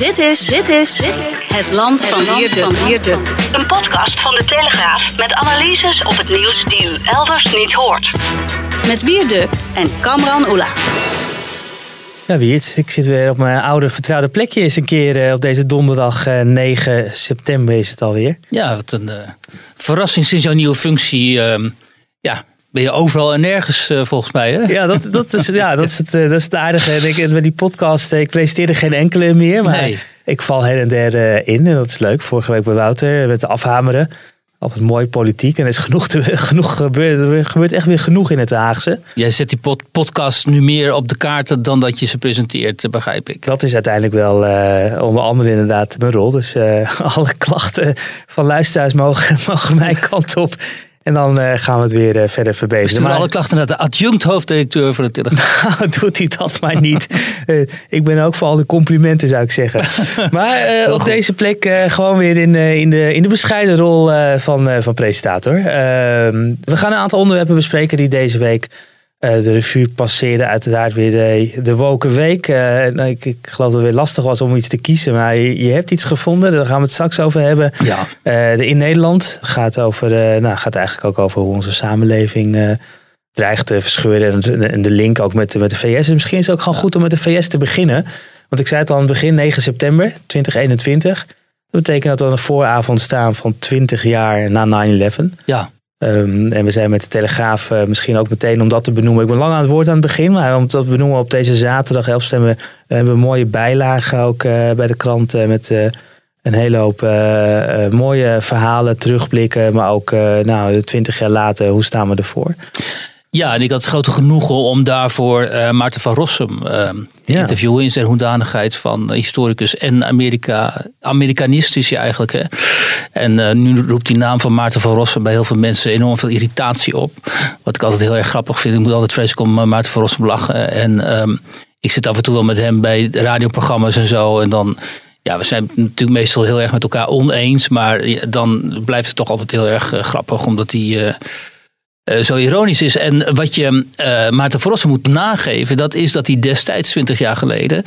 Dit is, dit is het land van Wierde. Een podcast van de Telegraaf met analyses op het nieuws die u elders niet hoort. Met Wierde en Kamran Oela. Ja, Wiert, ik zit weer op mijn oude vertrouwde plekje eens een keer eh, op deze donderdag eh, 9 september is het alweer. Ja, wat een eh, verrassing sinds jouw nieuwe functie. ehm, ja, ben je overal en nergens eh, volgens mij. Hè? Ja, dat, dat, is, ja, dat, is, het, eh, dat is het aardige. En ik, met die podcast, eh, ik presenteerde geen enkele meer, maar Nee. ik val her en der eh, in. En dat is leuk. Vorige week bij Wouter met de afhameren. Altijd mooi politiek. En er is genoeg, te, genoeg gebeurd. Er gebeurt echt weer genoeg in het Haagse. Jij zet die pod- podcast nu meer op de kaarten dan dat je ze presenteert, eh, begrijp ik. Dat is uiteindelijk wel eh, onder andere inderdaad mijn rol. Dus eh, alle klachten van luisteraars mogen, mogen mijn kant op. En dan eh, gaan we het weer eh, verder verbeteren. Maar- alle klachten naar de adjunct hoofddirecteur van de Telegraaf. Nou, doet hij dat maar niet. Eh, ik ben ook voor al de complimenten, zou ik zeggen. Maar op deze plek gewoon weer in, in, de, in de bescheiden rol van, van presentator. Ehm, we gaan een aantal onderwerpen bespreken die deze week de revue passeerden. Uiteraard weer de, de Woken Week. Eh, ik, ik geloof dat het weer lastig was om iets te kiezen. Maar je, je hebt iets gevonden, daar gaan we het straks over hebben. Ja. Eh, de in Nederland gaat, over, eh, nou, gaat eigenlijk ook over hoe onze samenleving eh, dreigt te verscheuren. En, de- en de link ook met, de- met de VS. En misschien is het ook gewoon goed om met de VS te beginnen. Want ik zei het al aan het begin, 9 september 2021. Dat betekent dat we aan de vooravond staan van 20 jaar na 9-11. ja, Ehm, en we zijn met de Telegraaf eh, misschien ook meteen om dat te benoemen. Ik ben lang aan het woord aan het begin, maar om dat te benoemen op deze zaterdag 11 september. We hebben een mooie bijlage ook eh, bij de krant eh, met eh, een hele hoop eh, eh, mooie verhalen, terugblikken. Maar ook eh nou, 20 jaar later, hoe staan we ervoor? Ja, en ik had het grote genoegen om daarvoor eh, Maarten van Rossum eh, te Ja. interviewen in zijn hoedanigheid van historicus en Amerika, Amerikanist is hij eigenlijk. Hè? En eh, nu roept die naam van Maarten van Rossum bij heel veel mensen enorm veel irritatie op. Wat ik altijd heel erg grappig vind. Ik moet altijd vreselijk om eh, Maarten van Rossum lachen. En ehm, ik zit af en toe wel met hem bij radioprogramma's en zo. En dan, ja, we zijn natuurlijk meestal heel erg met elkaar oneens. Maar dan blijft het toch altijd heel erg eh, grappig, omdat hij... eh, eh, zo ironisch is. En wat je eh Maarten van Rossum moet nageven, dat is dat hij destijds, 20 jaar geleden,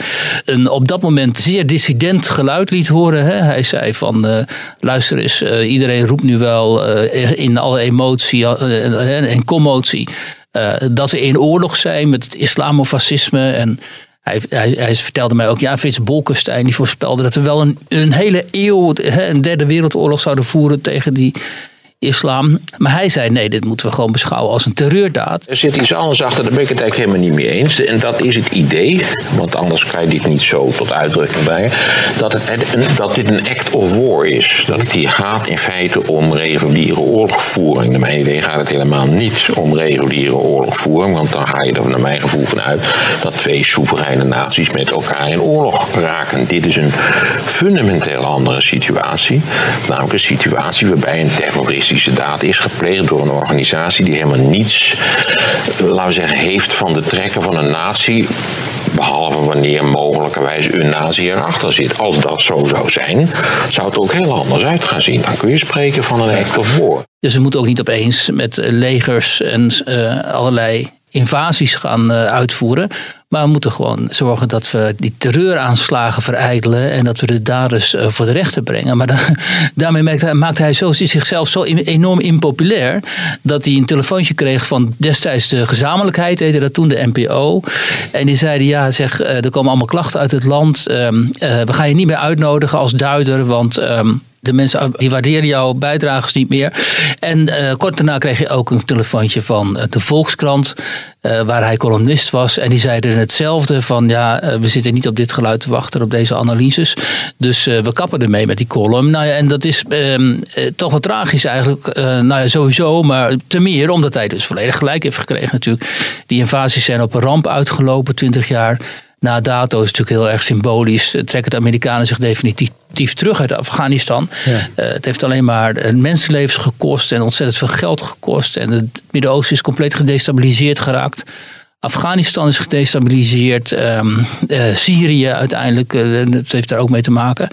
een op dat moment zeer dissident geluid liet horen. Hè? Hij zei van, eh, luister eens, iedereen roept nu wel in alle emotie en- commotie dat we in oorlog zijn met het islamofascisme en... Hij, hij, hij vertelde mij ook, ja, Frits Bolkestein die voorspelde dat we wel een, een hele eeuw, hè, een derde wereldoorlog zouden voeren tegen die islam. Maar hij zei, nee, dit moeten we gewoon beschouwen als een terreurdaad. Er zit iets anders achter, daar ben ik het eigenlijk helemaal niet mee eens. En dat is het idee, want anders kan je dit niet zo tot uitdrukking brengen. Dat, het, dat dit een act of war is. Dat het hier gaat in feite om reguliere oorlogvoering. Naar mijn idee gaat het helemaal niet om reguliere oorlogvoering. Want dan ga je er naar mijn gevoel vanuit dat twee soevereine naties met elkaar in oorlog raken. Dit is een fundamenteel andere situatie. Namelijk een situatie waarbij een terroristische daad is gepleegd door een organisatie die helemaal niets, laten we zeggen, heeft van de trekken van een natie. Behalve wanneer mogelijkerwijs een nazi erachter zit. Als dat zo zou zijn, zou het ook heel anders uit gaan zien. Dan kun je spreken van een act of war. Dus we moeten ook niet opeens met legers en eh, allerlei invasies gaan eh, uitvoeren. Maar we moeten gewoon zorgen dat we die terreuraanslagen verijdelen. En dat we de daders eh, voor de rechter brengen. Maar da- daarmee maakt hij, maakt hij zichzelf zo enorm impopulair. Dat hij een telefoontje kreeg van destijds de gezamenlijkheid, heette dat toen de NPO. En die zeiden: Ja, zeg, eh, er komen allemaal klachten uit het land. Ehm, eh, we gaan je niet meer uitnodigen als duider. Want. ehm, de mensen die waarderen jouw bijdrages niet meer. En uh, kort daarna kreeg je ook een telefoontje van de Volkskrant, uh, waar hij columnist was. En die zeiden hetzelfde van ja, we zitten niet op dit geluid te wachten, op deze analyses. Dus we kappen ermee met die column. Nou ja, en dat is uh, toch wel tragisch eigenlijk. nou ja, sowieso, maar te meer omdat hij dus volledig gelijk heeft gekregen natuurlijk. Die invasies zijn op een ramp uitgelopen, 20 jaar na dato is natuurlijk heel erg symbolisch. Trekken de Amerikanen zich definitief terug uit Afghanistan. Ja. Uh, het heeft alleen maar mensenlevens gekost en ontzettend veel geld gekost. En het Midden-Oosten is compleet gedestabiliseerd geraakt. Afghanistan is gedestabiliseerd. Um, uh, Syrië uiteindelijk, uh, dat heeft daar ook mee te maken.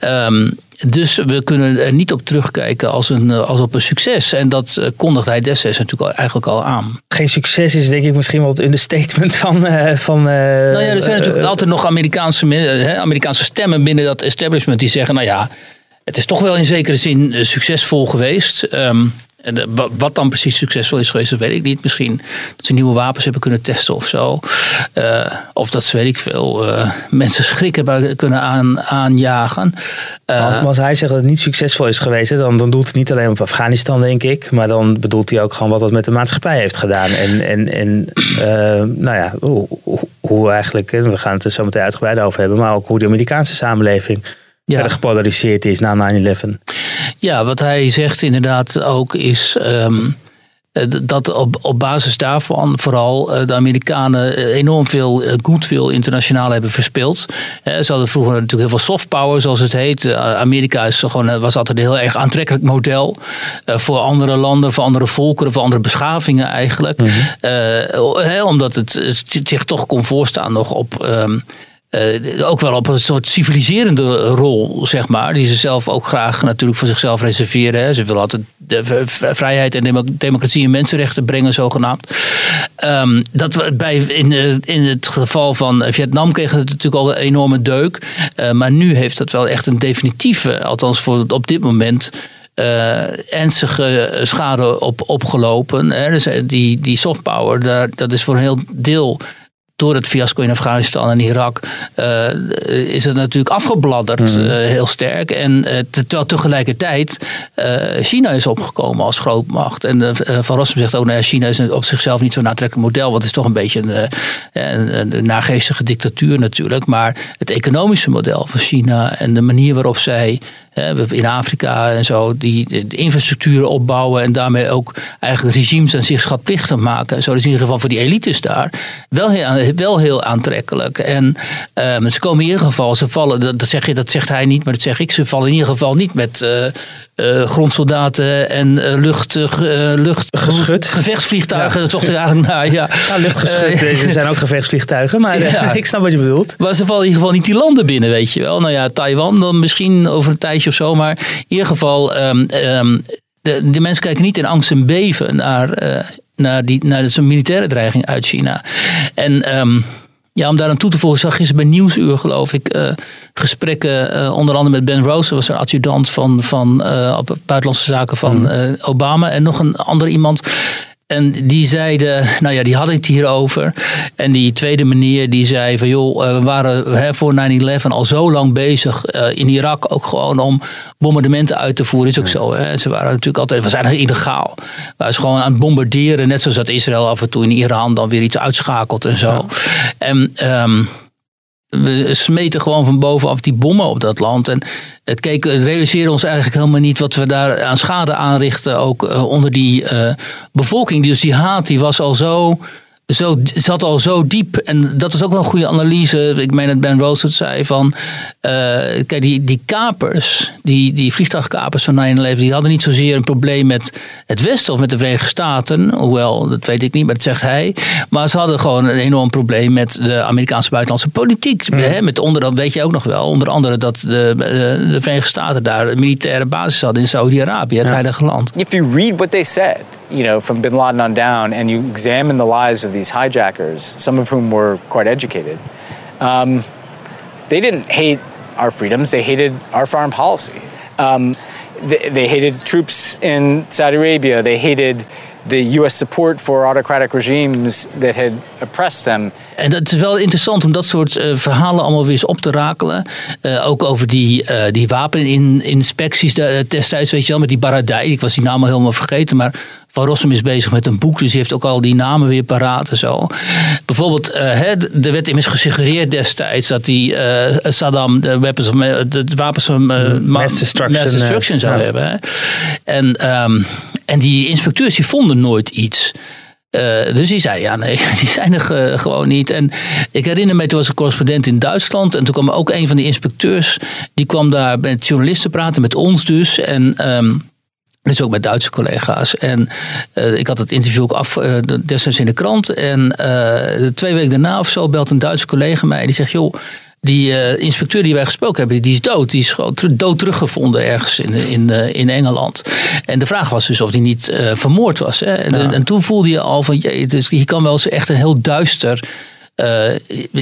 Um, dus we kunnen er niet op terugkijken als, een, als op een succes. En dat kondigde hij destijds natuurlijk al, eigenlijk al aan. Geen succes is denk ik misschien wel het understatement van... Van nou ja, er zijn natuurlijk altijd nog Amerikaanse, Amerikaanse stemmen binnen dat establishment die zeggen... nou ja, het is toch wel in zekere zin succesvol geweest. Um, en wat dan precies succesvol is geweest, dat weet ik niet. Misschien dat ze nieuwe wapens hebben kunnen testen of zo. Uh, of dat ze, weet ik veel, uh, mensen schrik hebben kunnen aan, aanjagen. Uh, als, als, hij zegt dat het niet succesvol is geweest, dan, dan doelt hij niet alleen op Afghanistan, denk ik. Maar dan bedoelt hij ook gewoon wat dat met de maatschappij heeft gedaan. En, en, en nou ja, hoe, hoe eigenlijk, we gaan het er zo meteen uitgebreid over hebben, maar ook hoe de Amerikaanse samenleving ja. verder gepolariseerd is na 9-11. Ja, wat hij zegt inderdaad ook is. Um, dat op, op basis daarvan vooral eh, de Amerikanen eh, enorm veel goodwill internationaal hebben verspeeld. Ze hadden vroeger natuurlijk heel veel soft power, zoals het heet. Amerika is gewoon, was altijd een heel erg aantrekkelijk model voor andere landen, voor andere volkeren, voor andere beschavingen eigenlijk. Mm omdat het, het, zich toch kon voorstaan nog op. Um, uh, ook wel op een soort civiliserende rol, zeg maar. Die ze zelf ook graag natuurlijk voor zichzelf reserveren. Hè. Ze willen altijd de vrijheid en democratie en mensenrechten brengen, zogenaamd. Um, dat bij, in, in het geval van Vietnam kreeg het natuurlijk al een enorme deuk. Uh, maar nu heeft dat wel echt een definitieve, althans voor op dit moment. Ernstige schade op, opgelopen. Hè. Dus die, die soft power, dat is voor een heel deel door het fiasco in Afghanistan en Irak uh, is het natuurlijk afgebladderd mhm. eh, heel sterk. En uh, terwijl tegelijkertijd China is opgekomen als grootmacht. En Van Rossum zegt ook, nou China is op zichzelf niet zo'n aantrekkelijk model. Want het is toch een beetje een, een, een naargeestige dictatuur natuurlijk. Maar het economische model van China en de manier waarop zij in Afrika en zo, die de infrastructuren opbouwen en daarmee ook eigenlijk regimes aan zich schatplichtig maken. Zo is in ieder geval voor die elites daar wel heel, wel heel aantrekkelijk. En um, ze komen in ieder geval, ze vallen, dat, zeg je, dat zegt hij niet, maar dat zeg ik, ze vallen in ieder geval niet met uh, uh, grondsoldaten en uh, lucht, lucht geschut. gevechtsvliegtuigen. Ja. Zocht ik eigenlijk naar. Ja, ja luchtgeschut. Deze zijn ook gevechtsvliegtuigen, maar ja. ik snap wat je bedoelt. Maar ze vallen in ieder geval niet die landen binnen, weet je wel. Nou ja, Taiwan dan misschien over een tijdje of zo, maar in ieder geval. Um, um, de, de, mensen kijken niet in angst en beven naar, uh, naar, die, naar zo'n militaire dreiging uit China. En um, ja, om daar aan toe te voegen, zag gisteren bij Nieuwsuur, geloof ik, uh, gesprekken, uh, onder andere met Ben Rose, was een adjudant van, van uh, op buitenlandse zaken van mm. Obama, en nog een ander iemand. En die zeiden, nou ja, die hadden het hierover. En die tweede meneer die zei van joh, eh, we waren hè, voor 9-11 al zo lang bezig uh, in Irak ook gewoon om bombardementen uit te voeren. Is ook zo. Hè. Ze waren natuurlijk altijd, we zijn illegaal. We waren gewoon aan het bombarderen. Net zoals dat Israël af en toe in Iran dan weer iets uitschakelt en zo. En um, we smeten gewoon van bovenaf die bommen op dat land. En het keek, realiseren ons eigenlijk helemaal niet wat we daar aan schade aanrichten. Ook uh, onder die uh, bevolking. Dus die haat die was al zo zo, zat al zo diep. En dat is ook wel een goede analyse. Ik meen dat Ben Rose het zei van. Uh, kijk, die, die kapers, die, die vliegtuigkapers van 9-11, die hadden niet zozeer een probleem met het Westen of met de Verenigde Staten. Hoewel, dat weet ik niet, maar dat zegt hij. Maar ze hadden gewoon een enorm probleem met de Amerikaanse buitenlandse politiek. Hè, met onder, dat weet je ook nog wel. Onder andere dat de, de, de Verenigde Staten daar een militaire basis hadden in Saudi-Arabië, het ja. heilige land. If you read what they said. You know, from bin Laden on down, and you examine the lives of these hijackers, some of whom were quite educated, um, they didn't hate our freedoms, they hated our foreign policy. Um, they, they, hated troops in Saudi Arabia, they hated the U.S. support for autocratic regimes that had oppressed them. En het is wel interessant om dat soort uh, verhalen allemaal weer eens op te rakelen. Uh, ook over die, uh, die wapeninspecties destijds, weet je wel, met die Baradei. Ik was die naam al helemaal vergeten, maar van Rossum is bezig met een boek, dus hij heeft ook al die namen weer paraat en zo. Bijvoorbeeld, uh, er werd immers gesuggereerd destijds dat die uh, Saddam de, weapons of, de wapens van uh, mass destruction, mass destruction zou ja. hebben. Hè. En, um, en die inspecteurs die vonden nooit iets. Uh, dus die zei, ja nee, die zijn er uh, gewoon niet. En ik herinner me, toen was een correspondent in Duitsland. En toen kwam ook een van die inspecteurs. Die kwam daar met journalisten praten, met ons dus. En um, dus ook met Duitse collega's. En uh, ik had het interview ook af uh, destijds in de krant. En uh, twee weken daarna of zo belt een Duitse collega mij. Die zegt, joh, die inspecteur die wij gesproken hebben, die is dood. Die is gewoon dood teruggevonden ergens in, in, in Engeland. En de vraag was dus of die niet vermoord was. Hè? En, ja. en, toen voelde je al van, jee, dus hier kan wel eens echt een heel duister... Uh,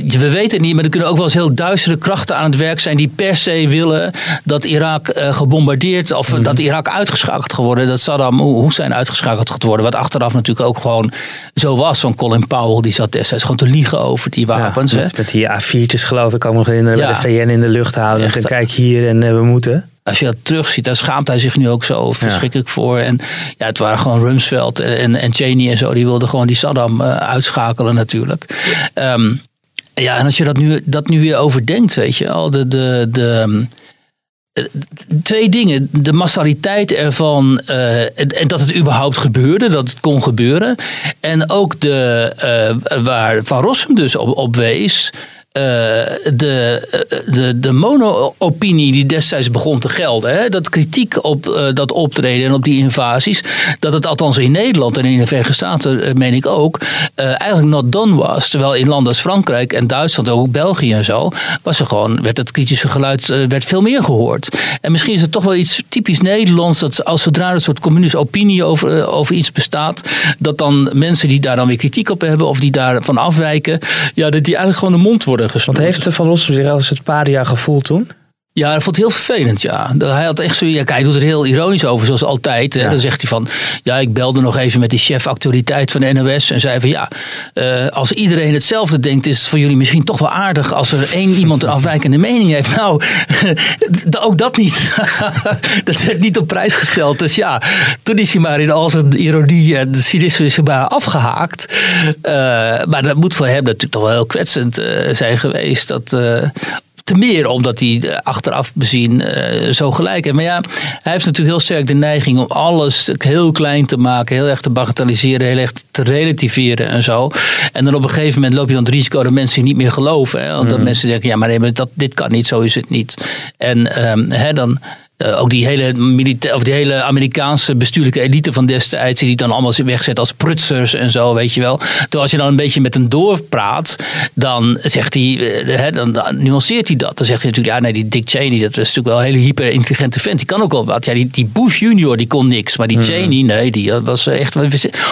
we weten het niet, maar er kunnen ook wel eens heel duistere krachten aan het werk zijn die per se willen dat Irak uh, gebombardeerd of mm. dat Irak uitgeschakeld geworden, dat Saddam Hussein uitgeschakeld gaat worden. Wat achteraf natuurlijk ook gewoon zo was. Van Colin Powell die zat destijds gewoon te liegen over die wapens. Ja, met, met, die A4'tjes geloof ik, kan me nog herinneren, ja. bij de VN in de lucht houden. En kijk hier en uh, we moeten als je dat terugziet, daar schaamt hij zich nu ook zo verschrikkelijk ja. voor. En ja, het waren gewoon Rumsfeld en, en Cheney en zo, die wilden gewoon die Saddam uh, uitschakelen natuurlijk. Um, ja, en als je dat nu, dat nu weer overdenkt, weet je al, de, de, de, Twee dingen. De massaliteit ervan uh, en dat het überhaupt gebeurde, dat het kon gebeuren. En ook de, uh, waar Van Rossum dus op, op wees. Uh, de, de, de mono-opinie die destijds begon te gelden. Hè? Dat kritiek op uh, dat optreden en op die invasies. Dat het althans in Nederland en in de Verenigde Staten, meen ik ook. eigenlijk not done was. Terwijl in landen als Frankrijk en Duitsland, ook België en zo. Was er gewoon, werd het kritische geluid werd veel meer gehoord. En misschien is het toch wel iets typisch Nederlands. Dat als zodra een soort communistische opinie over, over iets bestaat. Dat dan mensen die daar dan weer kritiek op hebben. Of die daarvan afwijken. Ja, dat die eigenlijk gewoon de mond worden Want heeft Van Rossum zich als het paria gevoeld toen? Ja, dat vond hij heel vervelend, ja. Hij had echt zo, ja, kijk, hij doet er heel ironisch over, zoals altijd. Ja. Dan zegt hij van, ja, ik belde nog even met die chef actualiteit van de NOS en zei van, ja, uh, als iedereen hetzelfde denkt, is het voor jullie misschien toch wel aardig als er één iemand een afwijkende mening heeft. Nou, ook dat niet. dat werd niet op prijs gesteld. Dus ja, toen is hij maar in al zijn ironie en cynisme is hij maar afgehaakt. Uh, maar dat moet voor hem natuurlijk toch wel heel kwetsend uh, zijn geweest. Dat te meer omdat hij achteraf bezien uh, zo gelijk heeft. Maar ja, hij heeft natuurlijk heel sterk de neiging om alles heel klein te maken, heel erg te bagatelliseren, heel erg te relativeren en zo. En dan op een gegeven moment loop je dan het risico dat mensen je niet meer geloven. Hè? Want mm. mensen denken, ja, maar nee, dat, dit kan niet, zo is het niet. En um, hè, dan, uh, ook die hele, milita- of die hele Amerikaanse bestuurlijke elite van destijds, die dan allemaal wegzet als prutsers en zo, weet je wel. Terwijl als je dan een beetje met hem doorpraat, dan zegt hij, uh, hè, dan, dan, nuanceert hij dat. Dan zegt hij natuurlijk, ja nee, die Dick Cheney, dat is natuurlijk wel een hele hyper-intelligente vent. Die kan ook wel wat. Ja, die, die Bush junior, die kon niks. Maar die mm. Cheney, nee, die was echt...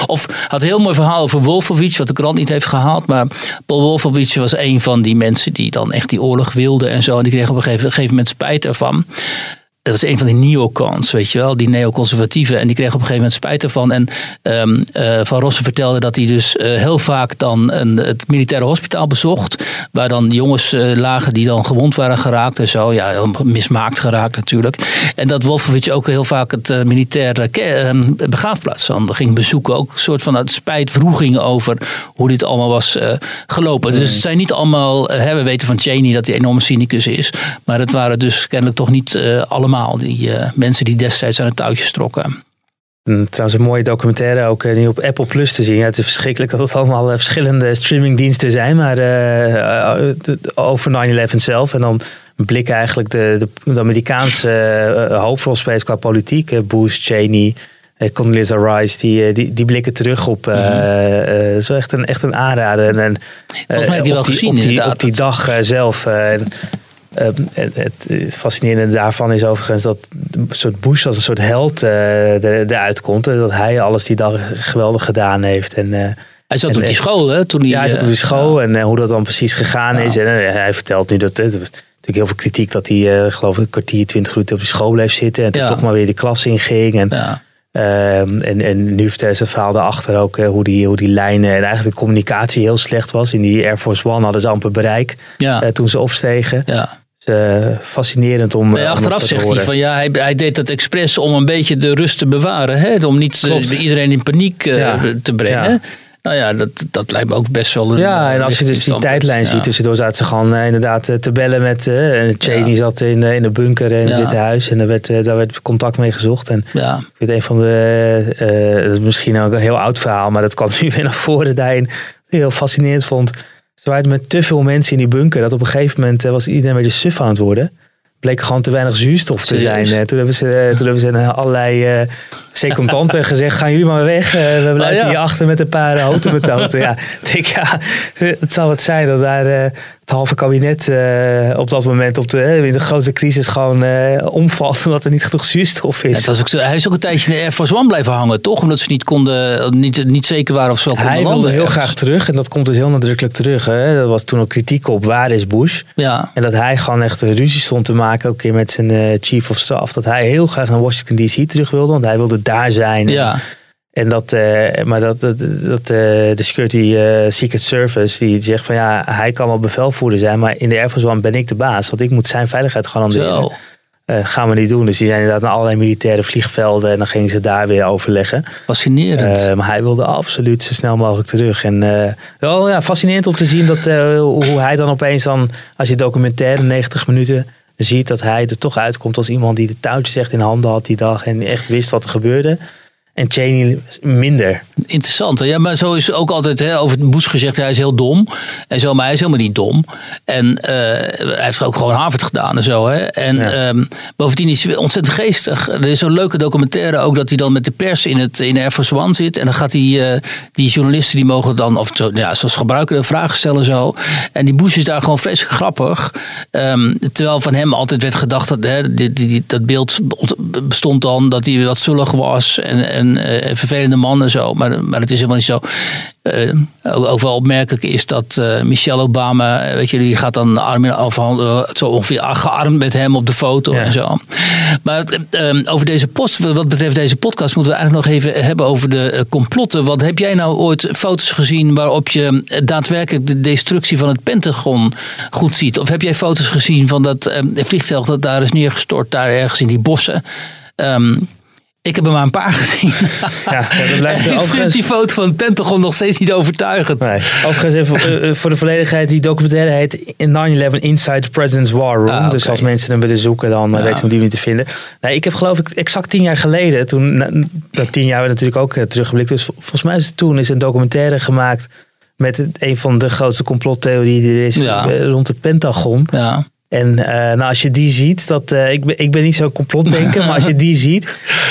Of had een heel mooi verhaal over Wolfowitz, wat de krant niet heeft gehaald. Maar Paul Wolfowitz was een van die mensen die dan echt die oorlog wilde en zo. En die kreeg op een gegeven, gegeven moment spijt ervan dat was een van die neocons, weet je wel, die neoconservatieven. En die kregen op een gegeven moment spijt ervan. En um, uh, Van Rossen vertelde dat hij dus uh, heel vaak dan een, het militaire hospitaal bezocht. Waar dan jongens uh, lagen die dan gewond waren geraakt en zo. Ja, mismaakt geraakt natuurlijk. En dat Wolfowitz ook heel vaak het militaire ehm, begraafplaats dan ging bezoeken. Ook een soort van het spijt vroeging over hoe dit allemaal was gelopen. Nee. Dus het zijn niet allemaal, hè, we weten van Cheney dat hij enorme cynicus is. Maar het waren dus kennelijk toch niet allemaal die uh, mensen die destijds aan het touwtje trokken. Trouwens, een mooie documentaire ook uh, nu op Apple Plus te zien. Ja, het is verschrikkelijk dat het allemaal uh, verschillende streamingdiensten zijn, maar over 9-11 zelf. En dan blikken eigenlijk de, de, de Amerikaanse hoofdrolspelers qua politiek. Bush, Cheney, Condoleezza Rice, die, die, die blikken terug op. Mm -hmm. zo echt een, echt een aanrader. En, Volgens mij heb je wel die, gezien, op die, op die dag zelf. Uh, het, het, fascinerende daarvan is overigens dat een soort Bush als een soort held uh, eruit komt. Dat hij alles die dag geweldig gedaan heeft. En, uh, hij zat en, op die school, hè? Toen hij, ja, hij zat op die school en hoe dat dan precies gegaan ja. is. En hij vertelt nu dat het natuurlijk heel veel kritiek dat hij, geloof ik, een kwartier, twintig minuten op die school bleef zitten. En toen toch maar weer de klas inging. En, Ehm, en, en nu vertellen ze verhaal daarachter ook eh, hoe, die, hoe die lijnen en eigenlijk de communicatie heel slecht was. In die Air Force One hadden ze amper bereik Ja. eh, toen ze opstegen. ja. Eh, fascinerend om, Nee, eh, achteraf zegt hij van ja, hij, hij deed dat expres om een beetje de rust te bewaren. Hè? Om niet eh, Klopt. iedereen in paniek Ja. te brengen. Ja. Nou ja, dat, dat lijkt me ook best wel een Ja, en als je dus die tijdlijn Ja. ziet, tussendoor zaten ze gewoon inderdaad te bellen met eh Cheney zat in, in de bunker in het. Witte Huis en daar werd, daar werd contact mee gezocht. En Ja, ik weet een van de, dat is misschien ook een heel oud verhaal, maar dat kwam nu weer naar voren daarin. Heel fascinerend vond. Ze waren met te veel mensen in die bunker dat op een gegeven moment eh, was iedereen een beetje suf aan het worden. Bleek gewoon te weinig zuurstof te zijn. Eh, toen hebben ze, eh, toen hebben ze allerlei secundanten gezegd: gaan jullie maar weg. We blijven Oh ja. hier achter met een paar houten metoten. ja, ik denk, ja, het zal het zijn dat daar het halve kabinet eh, op dat moment op de, eh, in de grootste crisis gewoon eh, omvalt. Omdat er niet genoeg zuurstof Ja, is. ook, zo- hij is ook een tijdje in de Air Force One blijven hangen, toch? Omdat ze niet, konden, niet, niet zeker waren of ze konden Hij wilde heel ergens. graag terug en dat komt dus heel nadrukkelijk terug. Hè. Er was toen ook kritiek op waar is Bush. Ja, En dat hij gewoon echt een ruzie stond te maken, ook een keer met zijn chief of staff. Dat hij heel graag naar Washington DC terug wilde, want hij wilde daar zijn. ja. En dat, eh, maar dat, dat, dat eh, de Security eh, Secret Service, die zegt van ja, hij kan wel bevelvoerder zijn, maar in de Air Force One ben ik de baas. Want ik moet zijn veiligheid garanderen. Eh, gaan we niet doen. Dus die zijn inderdaad naar allerlei militaire vliegvelden en dan gingen ze daar weer overleggen. Fascinerend. Maar hij wilde absoluut zo snel mogelijk terug. En wel ja, fascinerend om te zien dat, eh, hoe hij dan opeens dan, als je documentaire 90 minuten ziet, dat hij er toch uitkomt als iemand die de touwtjes echt in handen had die dag en echt wist wat er gebeurde. En Cheney minder. Interessant. hè? Ja, maar zo is ook altijd hè, over Bush gezegd, hij is heel dom. En zo, maar hij is helemaal niet dom. En eh, hij heeft ook gewoon Harvard gedaan en zo. Hè? En Ja. ehm, bovendien is hij ontzettend geestig. Er is zo'n leuke documentaire ook dat hij dan met de pers in, het, in Air Force One zit. En dan gaat hij, eh, die journalisten die mogen dan, of zo, ja, zoals gebruiken, vragen stellen zo. En die Bush is daar gewoon vreselijk grappig. Ehm, terwijl van hem altijd werd gedacht dat hè, die, die, die- dat beeld bestond dan dat hij wat zullig was en, en eh, een vervelende man en zo. Maar, maar het is helemaal niet zo. Eh, ook, wel opmerkelijk is dat eh, Michelle Obama, eh, weet je, die gaat dan arm in afhandelen, zo ongeveer gearmd met hem op de foto Ja. en zo. Maar eh, eh, over deze post, wat betreft deze podcast, moeten we eigenlijk nog even hebben over de eh, complotten. Want heb jij nou ooit foto's gezien waarop je eh, daadwerkelijk de destructie van het Pentagon goed ziet? Of heb jij foto's gezien van dat eh, vliegtuig dat daar is neergestort, daar ergens in die bossen? Ehm, ik heb er maar een paar gezien. Ja, dat blijft ik vind die foto van het Pentagon nog steeds niet overtuigend. Nee. Overigens even eh, eh, voor de volledigheid, die documentaire heet 9-11 Inside the President's War Room. Ah. Dus als mensen hem willen zoeken, dan eh, Ja. weten ze hem die niet te vinden. Nee, ik heb geloof ik exact tien jaar geleden, toen, dat tien jaar werd natuurlijk ook teruggeblikt. Dus vol- volgens mij is het toen is een documentaire gemaakt met een van de grootste complottheorieën die er is Ja. rond het Pentagon. Ja. En eh, nou, als je die ziet, dat, eh, ik, ben, ik ben niet zo'n complotdenker, maar als je die ziet,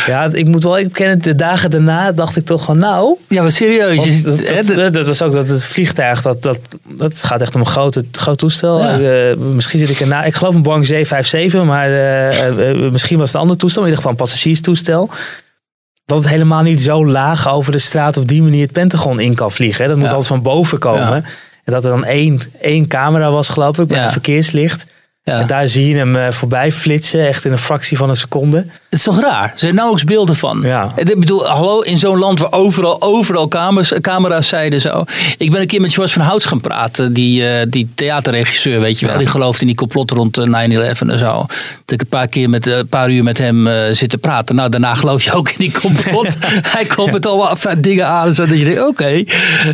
ja, ik moet wel bekennen, de dagen daarna dacht ik toch van nou, ja, maar serieus. je- dat, hè, dat, dat was ook dat het vliegtuig, dat, dat, dat gaat echt om een groot, groot toestel. Ja. Eh, misschien zit ik erna. Ik geloof een Boeing 757, maar misschien was het een ander toestel, in ieder geval een passagierstoestel. Dat het helemaal niet zo laag over de straat op die manier het Pentagon in kan vliegen. hè. Dat moet Ja. altijd van boven komen. Ja. En dat er dan één, één camera was, geloof ik, bij Ja. een verkeerslicht. Ja. En daar zie je hem eh, voorbij flitsen, echt in een fractie van een seconde. Het is toch raar? Er zijn nauwelijks beelden van. Ja. Ik bedoel, hallo, in zo'n land waar overal, overal camera's, camera's zeiden zo. Ik ben een keer met George van Houts gaan praten. Die, eh, die theaterregisseur, weet je wel. Ja. Die gelooft in die complot rond eh, 9-11 en zo. Dat ik een paar keer met eh, een paar uur met hem eh zitten praten. Nou, daarna geloof je ook in die complot. Hij komt met allemaal dingen aan. Zodat je denkt, oké.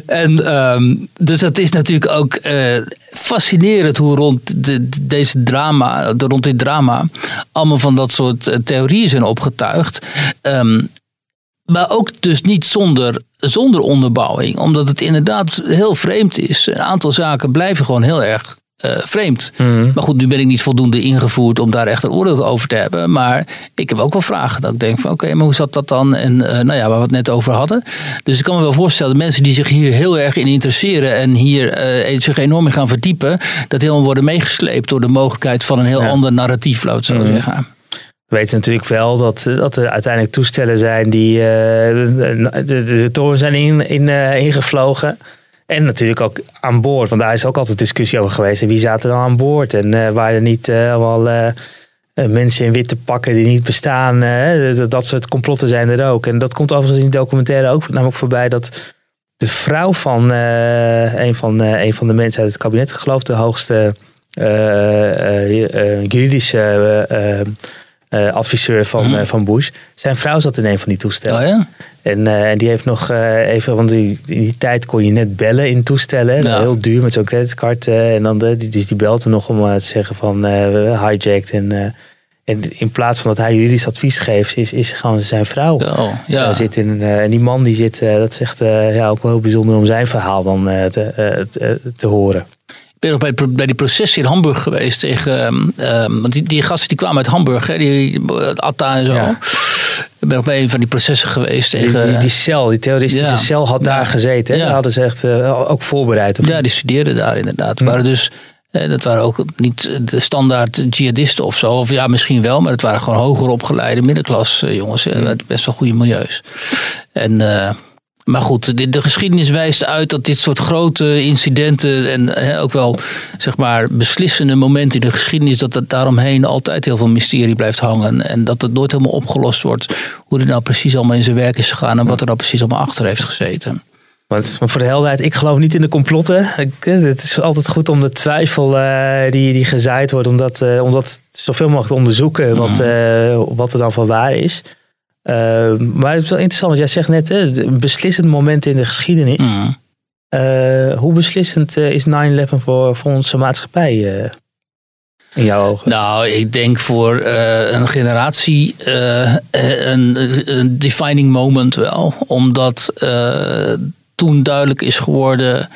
En ehm, dus dat is natuurlijk ook eh, fascinerend hoe rond de, deze drama, rond dit drama, allemaal van dat soort eh, theorieën zijn opgetuigd. Ehm, maar ook dus niet zonder, zonder onderbouwing, omdat het inderdaad heel vreemd is. Een aantal zaken blijven gewoon heel erg eh, vreemd. Maar goed, nu ben ik niet voldoende ingevoerd om daar echt een oordeel over te hebben. Maar ik heb ook wel vragen dat ik denk van oké, maar hoe zat dat dan? En eh, nou ja, waar we het net over hadden. Dus ik kan me wel voorstellen, mensen die zich hier heel erg in interesseren en hier eh, zich enorm in gaan verdiepen, dat helemaal worden meegesleept door de mogelijkheid van een heel Ja. ander narratief, laat ik zo zeggen. We weten natuurlijk wel dat, dat er uiteindelijk toestellen zijn die de, de, de toren zijn in, in, ingevlogen. En natuurlijk ook aan boord, want daar is ook altijd discussie over geweest. En wie zaten dan aan boord? En eh waren er niet eh, wel eh, mensen in witte pakken die niet bestaan. dat, dat soort complotten zijn er ook. En dat komt overigens in die documentaire ook namelijk voorbij dat de vrouw van, een, van een van de mensen uit het kabinet, geloof de hoogste juridische eh, adviseur van, eh, van Bush. Zijn vrouw zat in een van die toestellen. Oh ja? En, eh, en die heeft nog even, want die, in die tijd kon je net bellen in toestellen. Ja. Heel duur met zo'n creditcard. en dan de, die, dus die belt hem nog om te zeggen van hijacked. En, en in plaats van dat hij juridisch advies geeft, is, is gewoon zijn vrouw. Ja. zit in, en die man die zit, dat is echt eh, ja, ook wel heel bijzonder om zijn verhaal dan te, te, te horen. Ben bij, die processen in Hamburg geweest tegen. ehm, ehm, want die, die gasten die kwamen uit Hamburg, hè, die eh, Atta en zo. Ja. Ik ben nog bij een van die processen geweest tegen. die, die cel, die terroristische Ja. cel had daar Ja. gezeten. hè? Ja. Dat hadden ze echt eh, ook voorbereid. Of Ja, die studeerden daar inderdaad. Het waren dus, eh, dat waren ook niet de standaard jihadisten of zo. Of ja, misschien wel, maar het waren gewoon hoger opgeleide middenklas eh, jongens. eh, uit best wel goede milieus. En, eh, maar goed, de, de geschiedenis wijst uit dat dit soort grote incidenten en ook wel zeg maar beslissende momenten in de geschiedenis, dat het daaromheen altijd heel veel mysterie blijft hangen. En dat het nooit helemaal opgelost wordt hoe dit nou precies allemaal in zijn werk is gegaan en wat er nou precies allemaal achter heeft gezeten. Want, maar voor de helderheid, ik geloof niet in de complotten. Ik, eh, het is altijd goed om de twijfel eh, die, die gezaaid wordt, om dat, eh, om dat zoveel mogelijk te onderzoeken wat, eh, wat er dan van waar is. Eh, maar het is wel interessant, want jij zegt net, hè, een beslissend moment in de geschiedenis. Mm. Eh, hoe beslissend eh, is 9-11 voor, voor onze maatschappij eh, in jouw ogen? Nou, ik denk voor een generatie een, een defining moment wel. Omdat toen duidelijk is geworden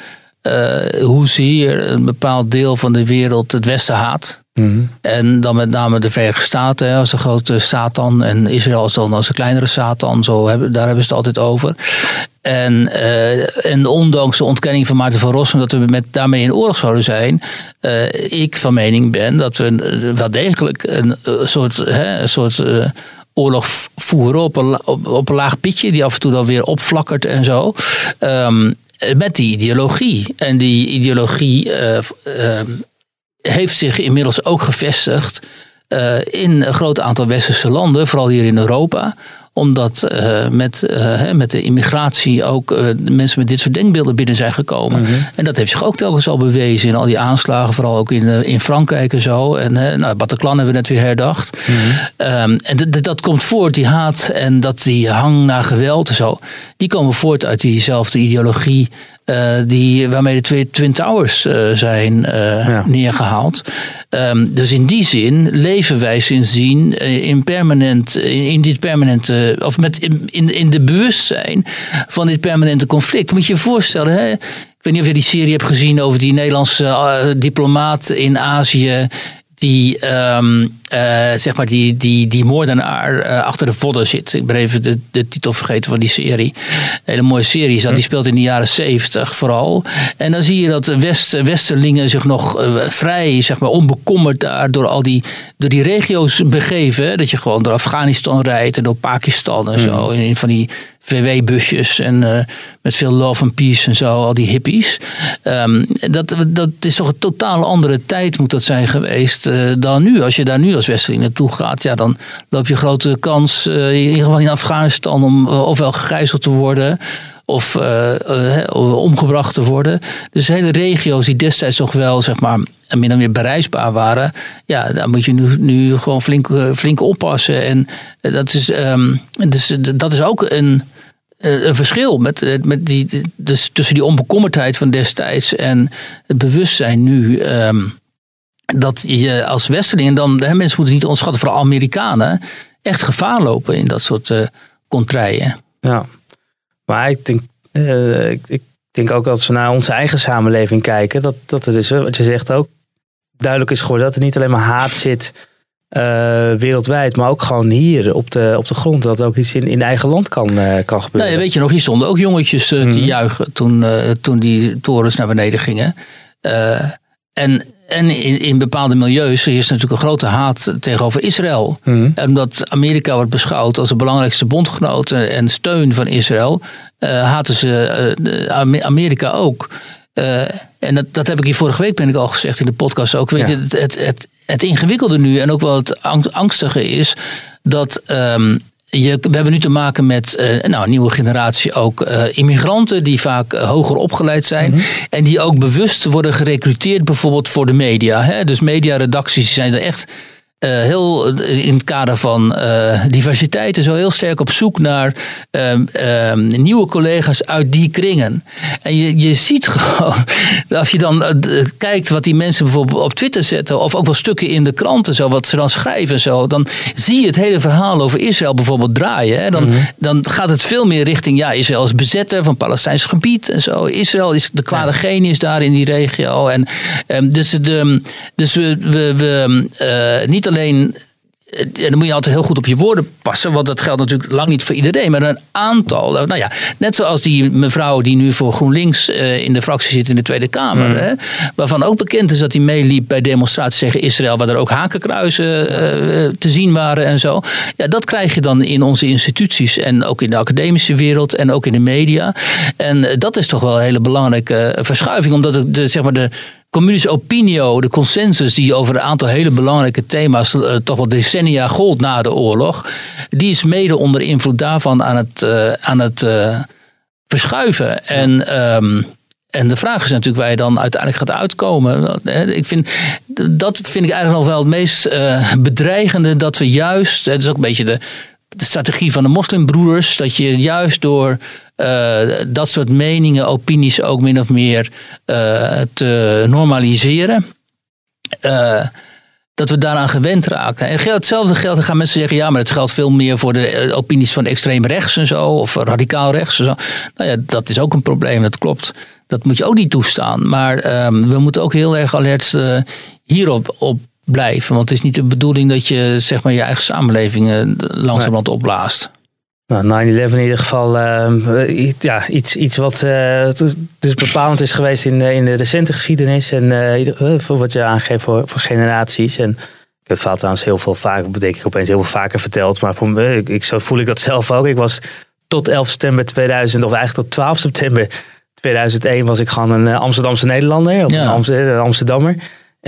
eh, hoezeer een bepaald deel van de wereld het Westen haat. Mhm. En dan met name de Verenigde Staten als de grote Satan en Israël als dan als de kleinere Satan. Zo hebben, daar hebben ze het altijd over. En, eh, en ondanks de ontkenning van Maarten van Rossum dat we met, daarmee in oorlog zouden zijn, eh, ik van mening ben dat we wel degelijk een, eh, soort, hè, een soort oorlog voeren op een, op, een laag pitje die af en toe dan weer opflakkert en zo. Ehm, met die ideologie. En die ideologie eh, ehm, heeft zich inmiddels ook gevestigd eh, in een groot aantal westerse landen, vooral hier in Europa omdat eh, met, eh, met de immigratie ook mensen met dit soort denkbeelden binnen zijn gekomen. En dat heeft zich ook telkens al bewezen in al die aanslagen, vooral ook in, in Frankrijk en zo. En nou, Bataclan hebben we net weer herdacht. Ehm, en dat- komt voort, die haat en dat die hang naar geweld en zo. Die komen voort uit diezelfde ideologie die, waarmee de twee Twin Towers eh, zijn eh, Ja. neergehaald. Ehm, dus in die zin leven wij sindsdien eh, in, permanent, in, in dit permanente, of met, in, in, de bewustzijn van dit permanente conflict. Moet je je voorstellen, hè? ik weet niet of je die serie hebt gezien over die Nederlandse eh, diplomaat in Azië. Die, ehm, eh, zeg maar die, die, die moordenaar eh, achter de vodden zit. Ik ben even de, de titel vergeten van die serie. Een hele mooie serie is dat. Die speelt in de jaren zeventig vooral. En dan zie je dat de West, Westerlingen zich nog eh, vrij, zeg maar, onbekommerd daar door al die, door die regio's begeven. Dat je gewoon door Afghanistan rijdt en door Pakistan en zo. In, in van die VW-busjes en eh, met veel love and peace en zo, al die hippies. Ehm, dat, dat is toch een totaal andere tijd moet dat zijn geweest eh, dan nu. Als je daar nu als Westerling naartoe gaat, ja, dan loop je grote kans, eh, in ieder geval in Afghanistan, om ofwel gegijzeld te worden of omgebracht te worden. Dus hele regio's die destijds toch wel, zeg maar, min of meer bereisbaar waren. Ja, daar moet je nu, nu gewoon flink, flink oppassen. En dat is, ehm, dus, dat is ook een, een verschil met, eh, met die, dus tussen die onbekommerdheid van destijds en het bewustzijn nu. ehm, dat je als westerling, dan, mensen moeten niet onderschatten, vooral Amerikanen, echt gevaar lopen in dat soort eh contraien. Ja, maar ik denk, eh, ik, ik denk ook als we naar onze eigen samenleving kijken, dat, dat er dus, wat je zegt ook, duidelijk is geworden dat er niet alleen maar haat zit eh, wereldwijd, maar ook gewoon hier op de, op de grond, dat ook iets in, in eigen land kan, eh, kan gebeuren. Ja, weet je nog, hier stonden ook jongetjes eh, te juichen toen, toen die torens naar beneden gingen. En en in, in bepaalde milieus is natuurlijk een grote haat tegenover Israël. Mhm. En omdat Amerika wordt beschouwd als de belangrijkste bondgenoot en steun van Israël, haten ze Amerika ook. En dat, dat heb ik hier vorige week ben ik al gezegd in de podcast ook. Weet je, het, het, het, het ingewikkelde nu en ook wel het ang- angstige is dat. ehm, je, we hebben nu te maken met eh, nou, een nieuwe generatie ook eh, immigranten die vaak eh, hoger opgeleid zijn. En die ook bewust worden gerecruiteerd bijvoorbeeld voor de media. Hè? Dus mediaredacties zijn er echt eh, heel eh, in het kader van eh, diversiteit zo heel sterk op zoek naar ehm, ehm, nieuwe collega's uit die kringen. En je, je ziet gewoon, als je dan kijkt wat die mensen bijvoorbeeld op Twitter zetten, of ook wel stukken in de kranten, zo, wat ze dan schrijven, en zo, dan zie je het hele verhaal over Israël bijvoorbeeld draaien. Hè. Dan, dan gaat het veel meer richting, ja, Israël is bezetter van Palestijns gebied en zo. Israël is de kwade genius daar in die regio. En, ehm, dus de, dus we, we, we eh, niet alleen. eh, En dan moet je altijd heel goed op je woorden passen, want dat geldt natuurlijk lang niet voor iedereen, maar een aantal. Nou ja, net zoals die mevrouw die nu voor GroenLinks eh, in de fractie zit in de Tweede Kamer, hè, waarvan ook bekend is dat hij meeliep bij demonstraties tegen Israël, waar er ook hakenkruizen eh, te zien waren en zo. Ja, dat krijg je dan in onze instituties en ook in de academische wereld en ook in de media. En eh, dat is toch wel een hele belangrijke eh, verschuiving, omdat het de, zeg maar de communische opinio, de consensus die over een aantal hele belangrijke thema's eh, toch wel decennia gold na de oorlog, die is mede onder invloed daarvan aan het, eh, aan het eh, verschuiven. En, ehm, en de vraag is natuurlijk waar je dan uiteindelijk gaat uitkomen. Ik vind, dat vind ik eigenlijk nog wel het meest bedreigende, dat we juist, het is ook een beetje de, de strategie van de moslimbroeders, dat je juist door eh, dat soort meningen, opinies ook min of meer eh, te normaliseren. eh, dat we daaraan gewend raken. En hetzelfde geldt, dan gaan mensen zeggen... ja, maar het geldt veel meer voor de opinies van extreem rechts en zo... of radicaal rechts en zo. Nou ja, dat is ook een probleem, dat klopt. Dat moet je ook niet toestaan. Maar ehm, we moeten ook heel erg alert hierop op blijven. Want het is niet de bedoeling dat je zeg maar, je eigen samenleving eh, langzamerhand opblaast. Nou, 9-11 in ieder geval eh, ja, iets, iets wat dus bepalend is geweest in, in de recente geschiedenis. En voor wat je aangeeft voor, voor generaties. En ik heb het verhaal trouwens heel veel vaker, denk ik opeens heel veel vaker verteld. Maar voor me, ik, ik, zo voel ik dat zelf ook. Ik was tot 11 september 2000, of eigenlijk tot 12 september 2001 was ik gewoon een Amsterdamse Nederlander. Of Ja. een Amsterdammer.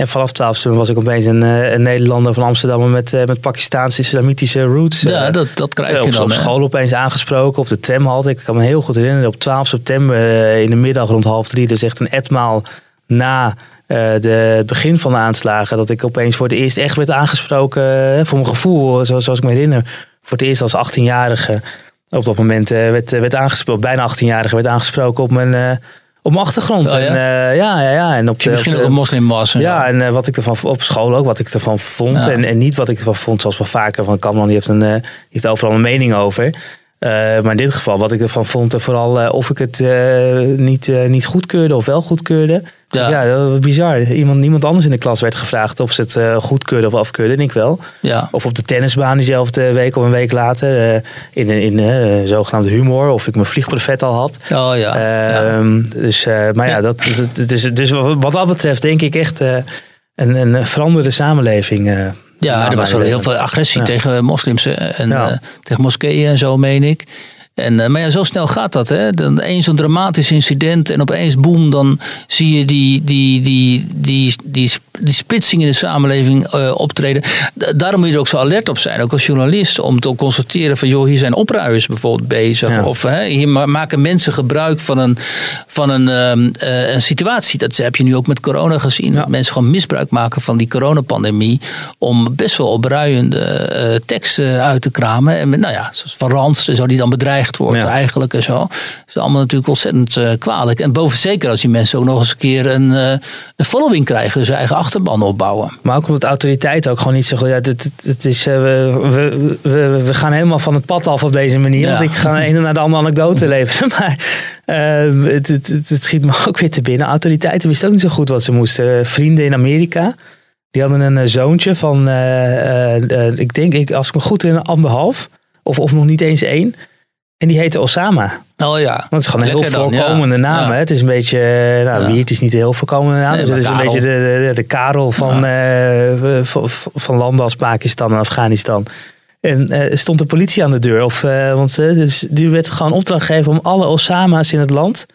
En vanaf 12 september was ik opeens een, eh, een Nederlander van Amsterdam met, eh, met Pakistaanse islamitische roots. Ja, Eh, dat, dat krijg op, je dan. op hè. school opeens aangesproken, op de tramhalte. Ik kan me heel goed herinneren, op 12 september in de middag rond half drie, dus echt een etmaal na de, het begin van de aanslagen, dat ik opeens voor het eerst echt werd aangesproken, voor mijn gevoel, zoals, zoals ik me herinner, voor het eerst als 18-jarige op dat moment werd, werd aangesproken, bijna 18-jarige werd aangesproken op mijn, op mijn achtergrond. Oh ja? En, eh, ja, ja, ja. En op je misschien op ook een moslim was. en ja, en eh, wat ik ervan op school ook, wat ik ervan vond. Ja. En, en niet wat ik ervan vond, zoals wel vaker. Van Kamman die heeft, een, eh, die heeft overal een mening over. Maar in dit geval, wat ik ervan vond, en vooral of ik het niet, niet goedkeurde of wel goedkeurde. Ja. Ja, dat was bizar. Iemand, niemand anders in de klas werd gevraagd of ze het eh, goedkeurde of afkeurde. En ik wel. ja. Of op de tennisbaan diezelfde week of een week later. eh, in in eh, zogenaamde humor. Of ik mijn vliegbuffet al had. Oh ja. ja. Ehm, dus, maar ja, dat, dat, dus, dus wat dat betreft denk ik echt een, een veranderde samenleving. Ja, er was wel 9/11. heel veel agressie tegen moslims en tegen moskeeën en zo, meen ik. En, eh, maar ja, zo snel gaat dat. Hè? Dan één zo'n dramatisch incident en opeens boem, dan zie je die, die, die, die, die, die splitsing in de samenleving eh, optreden. Da- daarom moet je er ook zo alert op zijn, ook als journalist, om te constateren van joh, hier zijn opruiers bijvoorbeeld bezig. Ja. Of hè, hier ma- maken mensen gebruik van een, van een, ehm, eh, een situatie. Dat heb je nu ook met corona gezien. Dat mensen gewoon misbruik maken van die coronapandemie om best wel opruiende teksten uit te kramen. En nou ja, zoals Van Rans, zo die dan bedreigd wordt Ja. eigenlijk en zo. Dat is allemaal natuurlijk ontzettend eh, kwalijk. En boven zeker als die mensen ook nog eens een keer een, eh, een following krijgen. Dus eigen achterban opbouwen. Maar ook omdat autoriteit ook gewoon niet zo goed. Ja, het, is, eh, we, we, we, we gaan helemaal van het pad af op deze manier. Ja. Want ik ga de ene naar de andere anekdote leveren. Maar het, het, het, het schiet me ook weer te binnen. Autoriteiten wisten ook niet zo goed wat ze moesten. Vrienden in Amerika. Die hadden een zoontje van, ik denk, ik, als ik me goed herinner, anderhalf. Of, of nog niet eens één. En die heette Osama. Oh ja. Dat is gewoon een heel Lekker dan, ja. voorkomende naam. Ja. hè. Het is een beetje, eh, nou, Ja. wie het is niet een heel voorkomende naam. Nee, dus het is een beetje de, de, de Karel van, eh, van, van landen als Pakistan en Afghanistan. En eh, stond de politie aan de deur. Of, eh, want dus, die werd gewoon opdracht gegeven om alle Osama's in het land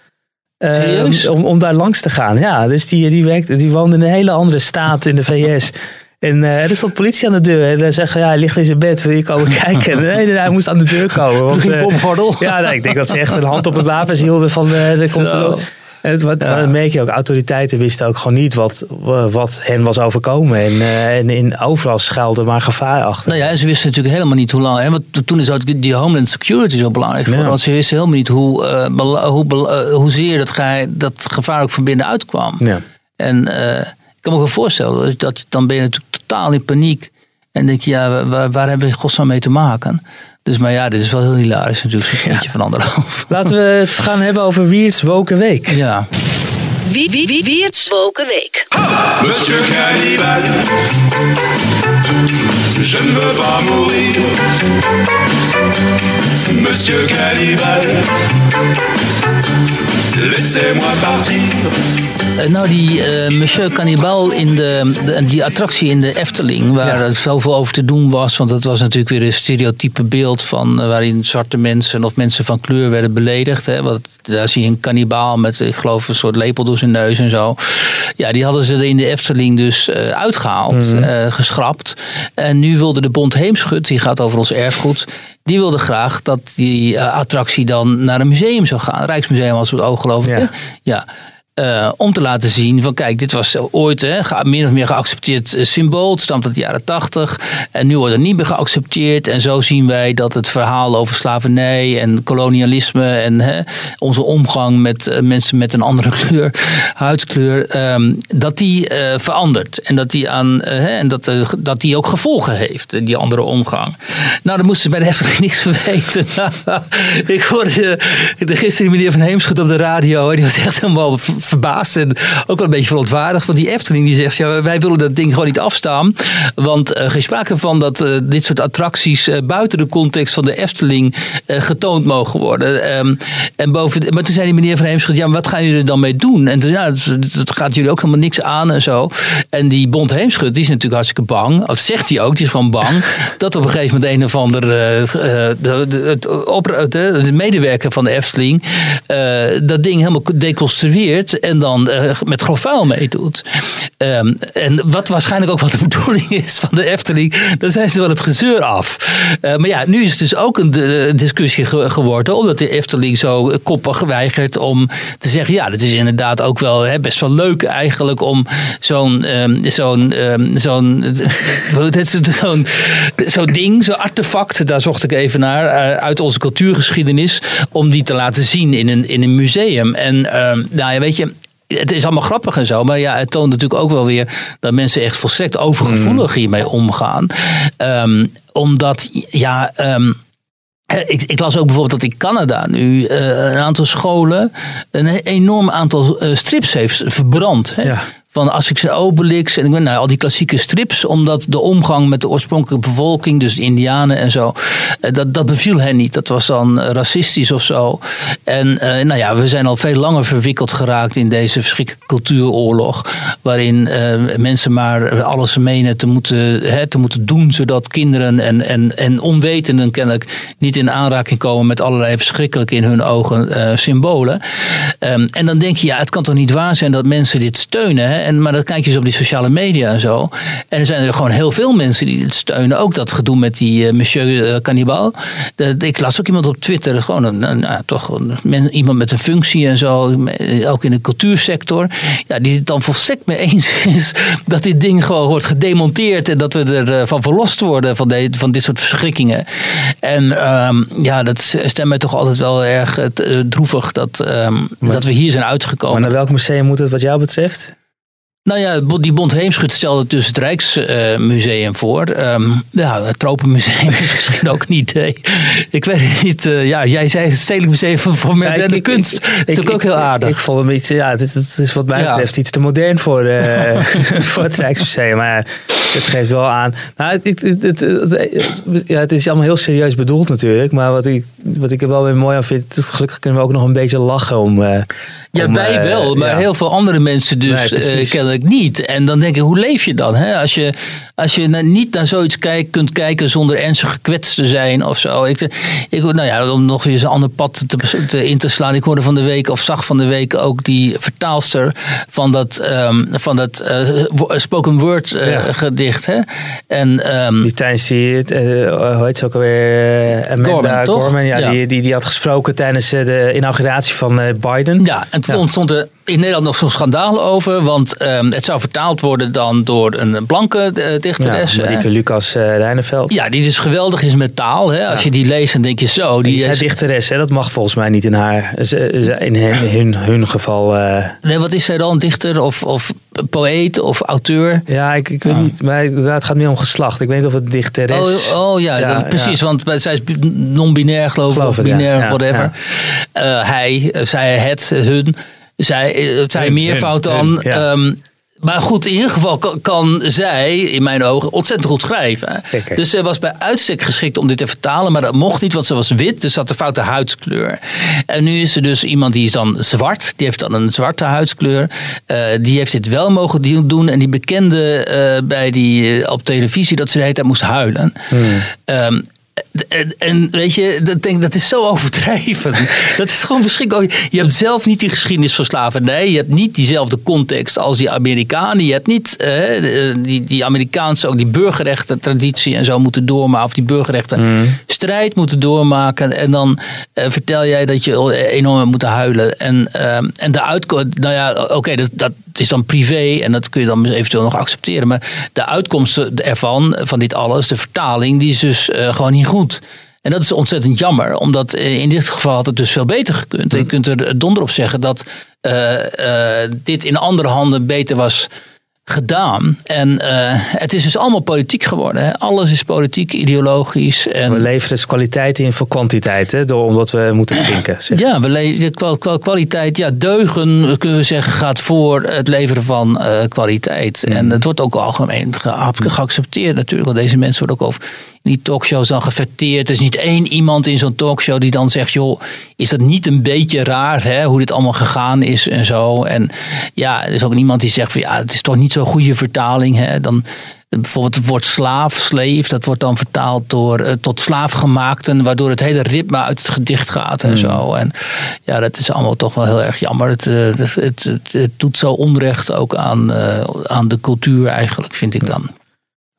om, om daar langs te gaan. Ja, dus die, die, werkt, die woonde in een hele andere staat in de VS. En eh, er stond politie aan de deur. En hij zegt, ja, hij ligt in zijn bed, wil je komen kijken? Nee, hij moest aan de deur komen. Toen want, ging eh, Bomgordel. ja, nee, ik denk dat ze echt een hand op het wapens hielden van, eh er komt er en het, wat, Ja. merk je ook, autoriteiten wisten ook gewoon niet wat, wat hen was overkomen. En, en in overal schuilde maar gevaar achter. Nou ja, en ze wisten natuurlijk helemaal niet hoe lang. Hè, want toen is ook die Homeland Security zo belangrijk geworden. Ja. Want ze wisten helemaal niet hoe, bela- hoe, eh, hoezeer dat, ge- dat gevaar ook van binnenuit kwam. Ja. En kan me wel voorstellen, dat, dat, dan ben je natuurlijk totaal in paniek. En denk je, ja, waar, waar hebben we in godsnaam mee te maken? Dus, maar ja, dit is wel heel hilarisch natuurlijk, zo'n kindje van anderhalf. Laten we het gaan hebben over Wiert's Woken Week. Ja. Wie, wie, wie, Wiert's Woken Week. Monsieur Cannibal, je ne veux pas mourir. Monsieur Cannibal, laissez-moi partir. Eh, Nou, die eh, Monsieur Cannibal in de, de- die attractie in de Efteling, waar Ja. er zoveel over te doen was. Want dat was natuurlijk weer een stereotype beeld van eh, waarin zwarte mensen of mensen van kleur werden beledigd. Hè. Want daar zie je een kannibaal met, ik geloof, een soort lepel door zijn neus en zo. Ja, die hadden ze er in de Efteling dus eh, uitgehaald, eh, geschrapt. En nu wilde de Bond Heemschut, die gaat over ons erfgoed. Die wilde graag dat die eh, attractie dan naar een museum zou gaan. Rijksmuseum als we het oog geloof ik. Ja. Eh, om te laten zien van kijk, dit was ooit hè, min of meer geaccepteerd eh, symbool. Het stamt uit de jaren tachtig. En nu wordt het niet meer geaccepteerd. En zo zien wij dat het verhaal over slavernij en kolonialisme en hè, onze omgang met eh, mensen met een andere kleur, huidskleur, ehm, dat die verandert. En dat die, aan, hè, en dat, dat die ook gevolgen heeft, die andere omgang. Nou, dan moesten ze bij de Efteling niks weten. Ik hoorde de gisteren meneer Van Heemschut op de radio. En die was echt helemaal verbaasd en ook wel een beetje verontwaardigd. Want die Efteling die zegt, ja, wij willen dat ding gewoon niet afstaan. Want eh, geen sprake van dat eh, dit soort attracties eh, buiten de context van de Efteling getoond mogen worden. Ehm, en boven, maar toen zei die meneer Van Heemschut, ja, maar wat gaan jullie er dan mee doen? En toen, ja, dat, dat gaat jullie ook helemaal niks aan en zo. En die Bond Heemschut, die is natuurlijk hartstikke bang. Dat zegt hij ook, die is gewoon bang. dat op een gegeven moment een of ander de, de, medewerker van de Efteling dat ding helemaal deconstrueert en dan eh, met grof vuil meedoet. Ehm, en wat waarschijnlijk ook wat de bedoeling is van de Efteling, dan zijn ze wel het gezeur af. Eh, maar ja, nu is het dus ook een eh, discussie ge- geworden, omdat de Efteling zo koppig weigert om te zeggen, ja, dat is inderdaad ook wel hè, best wel leuk eigenlijk om zo'n ehm, zo'n ehm, zo'n zo'n ding, zo'n artefact, daar zocht ik even naar, uit onze cultuurgeschiedenis, om die te laten zien in een, in een museum. En nou ja, weet je, het is allemaal grappig en zo, maar ja, het toont natuurlijk ook wel weer dat mensen echt volstrekt overgevoelig hiermee omgaan. Ehm, omdat, ja. ehm, eh, ik, ik las ook bijvoorbeeld dat in Canada nu eh, een aantal scholen een enorm aantal eh, strips heeft verbrand. Hè? Ja. Van Asterix en Obelix en ik weet, nou, al die klassieke strips. Omdat de omgang met de oorspronkelijke bevolking, dus de indianen en zo. eh, Dat, dat beviel hen niet. Dat was dan eh, racistisch of zo. En eh, nou ja, we zijn al veel langer verwikkeld geraakt in deze verschrikkelijke cultuuroorlog. Waarin mensen maar alles menen te moeten, hè, te moeten doen. Zodat kinderen en, en, en onwetenden kennelijk niet in aanraking komen met allerlei verschrikkelijke in hun ogen symbolen. Ehm, en dan denk je, ja, het kan toch niet waar zijn dat mensen dit steunen. Hè? En, maar dan kijk je eens op die sociale media en zo. En er zijn er gewoon heel veel mensen die dit steunen. Ook dat gedoe met die eh, monsieur eh, Cannibal. De- ik las ook iemand op Twitter, gewoon een, toch een men- iemand met een functie en zo. eh, Ook in de cultuursector. Ja, die het dan volstrekt mee eens is dat dit ding gewoon wordt gedemonteerd. En dat we ervan van verlost worden van, de, van dit soort verschrikkingen. En ehm, ja, dat stemt mij toch altijd wel erg droevig dat, ehm, dat we hier zijn Maar uitgekomen. naar welk museum moet het wat jou betreft? Nou ja, die Bond Heemschut stelde dus het Rijksmuseum voor. Ehm, ja, het Tropenmuseum is misschien ook een idee. Ik weet het niet. eh, ja, jij zei het Stedelijk Museum voor, moderne Ja, ik- ik- kunst. ik- dat is natuurlijk ook heel aardig. Ik, vond hem iets, ja, dit, dit is wat mij Ja. betreft iets te modern voor, eh, voor het Rijksmuseum. Maar het geeft wel aan. Nou, het, het, ja, het is allemaal heel serieus bedoeld natuurlijk. Maar wat ik, wat ik er wel weer mooi aan vind, gelukkig kunnen we ook nog een beetje lachen om. eh, ja, om, wij eh, wel. Maar ja. heel veel andere mensen dus Nee, eh, kennelijk niet. En dan denk ik, hoe leef je dan? Hè? Als je, als je niet naar zoiets kijk, kunt kijken zonder ernstig gekwetst te zijn of zo. Ik, ik, nou ja, om nog weer eens een ander pad te, te, in te slaan. Ik hoorde van de week, of zag van de week ook die vertaalster van dat, ehm, van dat eh, spoken word eh, Ja. gedicht. Hè? En, ehm, Die tijdens die, eh, hoe heet ze ook alweer? Amanda Gorman, toch? Gorman, ja, Ja. Die, die, die had gesproken tijdens de inauguratie van Biden. Ja, en toen ontstond er in Nederland nog zo'n schandaal over. Want ehm, het zou vertaald worden dan door een blanke eh, Ja, dichteres. Marieke Lucas eh Rijneveld. Ja, die dus geweldig is met taal. Hè? Als je die leest, dan denk je zo. Die is dichteres, hè? dat mag volgens mij niet in haar, in hun, hun, hun geval. eh. nee, wat is zij dan? Dichter of, of poëet of auteur? ja, ik, ik weet niet, maar het gaat meer om geslacht. Ik weet niet of het dichteres Oh, oh ja, Ja, precies. Want zij is non-binair, geloof ik. Of binair, whatever. Eh, hij, eh, zij, het, hun. Zij, eh, zij meervoud hun, dan. ja. Ehm, maar goed, in ieder geval kan, kan zij, in mijn ogen, ontzettend goed schrijven. Zeker. Dus ze was bij uitstek geschikt om dit te vertalen. Maar dat mocht niet, want ze was wit. Dus ze had de foute huidskleur. En nu is er dus iemand die is dan zwart. Die heeft dan een zwarte huidskleur. Eh, die heeft dit wel mogen doen. En die bekende eh, bij die, op televisie dat ze de hele tijd moest huilen. Ehm, en, en weet je, dat, denk, dat is zo overdreven. dat is gewoon verschrikkelijk. Je hebt zelf niet die geschiedenis van slavernij. Je hebt niet diezelfde context als die Amerikanen. Je hebt niet eh, die, die Amerikaanse, ook die burgerrechten traditie en zo moeten doormaken. Of die burgerrechten strijd moeten doormaken. En dan eh, vertel jij dat je enorm moeten huilen. En, ehm, en de uitkomst, nou ja, oké, dat, dat is dan privé en dat kun je dan eventueel nog accepteren. Maar de uitkomsten ervan, van dit alles, de vertaling, die is dus eh, gewoon niet goed. En dat is ontzettend jammer, omdat eh, in dit geval had het dus veel beter gekund. En je kunt er donder op zeggen dat eh, dit in andere handen beter was gedaan. En eh, het is dus allemaal politiek geworden. Hè? Alles is politiek, ideologisch. En We leveren dus kwaliteit in voor kwantiteit, hè, door, omdat we moeten klinken. zeg. Ja, we le- de kwa- kwa- kwaliteit, ja, deugen kunnen we zeggen, gaat voor het leveren van eh, kwaliteit. En dat wordt ook algemeen ge- geaccepteerd natuurlijk. Want deze mensen worden ook over die talkshows dan geverteerd. Er is niet één iemand in zo'n talkshow die dan zegt, joh, is dat niet een beetje raar hè, hoe dit allemaal gegaan is en zo. En ja, er is ook niemand die zegt van ja, het is toch niet zo'n goede vertaling. Hè. Dan, Bijvoorbeeld het woord slaaf, slave, dat wordt dan vertaald door, eh, tot slaafgemaakten, waardoor het hele ritme uit het gedicht gaat en zo. En ja, dat is allemaal toch wel heel erg jammer. Het, eh, het, het, het, het doet zo onrecht ook aan, eh, aan de cultuur eigenlijk, vind ik dan.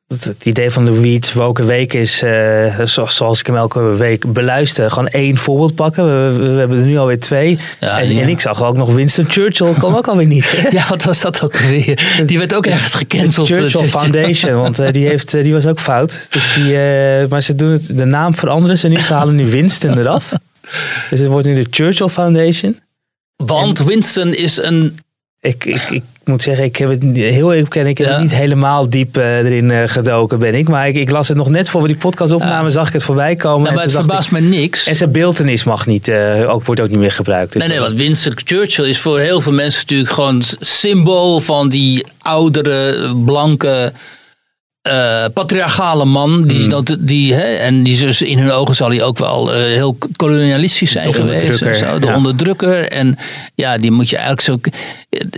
Het, idee van de Weeds Woke Week is, eh, zo- zoals ik hem elke week beluister, gewoon één voorbeeld pakken. We, we, we hebben er nu alweer twee. Ja, en, ja. en ik zag ook nog Winston Churchill, kwam ook alweer niet. Ja, wat was dat ook weer? Die werd ook ergens gecanceld. Churchill Foundation, want eh, die, heeft, eh, die was ook fout. Dus die, eh, maar ze doen het, de naam veranderen ze nu. Ze halen nu Winston eraf. Dus het wordt nu de Churchill Foundation. Want Winston is een Ik, ik, ik moet zeggen, ik heb het heel even kennen. Ik heb Ja. het niet helemaal diep eh, erin eh, gedoken, ben ik. Maar ik, ik las het nog net voor we die podcast opnamen, zag ik het voorbij komen. Nou, En maar het verbaast me niks. ik- En zijn beeltenis mag niet, eh, ook, wordt ook niet meer gebruikt. Dus Nee, nee, want Winston Churchill is voor heel veel mensen natuurlijk gewoon symbool van die oudere, blanke, eh, patriarchale man. Die, Hmm. dat, die, hè, en die dus in hun ogen zal hij ook wel eh, heel kolonialistisch zijn De geweest. En zo, de ja. onderdrukker. En ja, die moet je eigenlijk zo.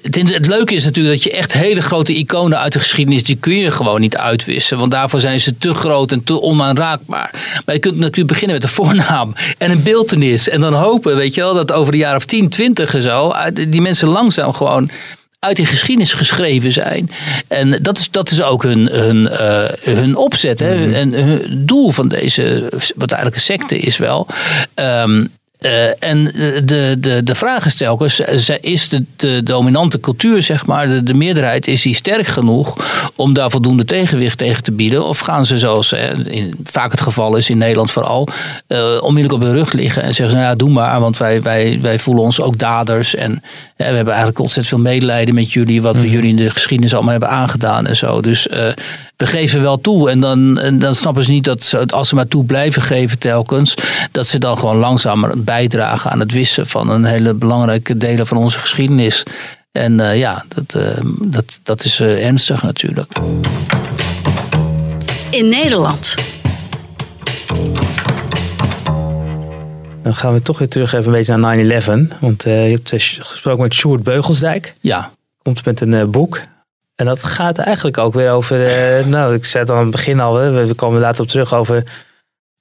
Het, leuke is natuurlijk dat je echt hele grote iconen uit de geschiedenis. die kun je gewoon niet uitwissen. Want daarvoor zijn ze te groot en te onaanraakbaar. Maar je kunt natuurlijk beginnen met een voornaam en een beeltenis. En dan hopen, weet je wel, dat over de jaar of 10, 20 en zo. uit- die mensen langzaam gewoon uit die geschiedenis geschreven zijn. En dat is, dat is ook hun, hun, eh, hun opzet. Hè? En hun doel van deze, wat eigenlijk een secte is wel. Ehm, eh, en de, de, de vraag is telkens, eh, is de, de dominante cultuur, zeg maar, de, de meerderheid, is die sterk genoeg om daar voldoende tegenwicht tegen te bieden? Of gaan ze zoals eh, in, vaak het geval is in Nederland vooral, eh, onmiddellijk op hun rug liggen en zeggen ze, nou ja, doe maar, want wij, wij, wij voelen ons ook daders en eh, we hebben eigenlijk ontzettend veel medelijden met jullie, wat we jullie in de geschiedenis allemaal hebben aangedaan en zo. Dus eh, we geven wel toe en dan, en dan snappen ze niet dat ze, als ze maar toe blijven geven telkens, dat ze dan gewoon langzamer bijdragen aan het wissen van een hele belangrijke delen van onze geschiedenis. En eh, ja, dat, eh, dat, dat is eh, ernstig natuurlijk. In Nederland. Dan gaan we toch weer terug even een beetje naar 9-11. Want eh, je hebt gesproken met Sjoerd Beugelsdijk. Ja, Komt met een boek. En dat gaat eigenlijk ook weer over, eh, nou ik zei het aan het begin al, we komen later op terug over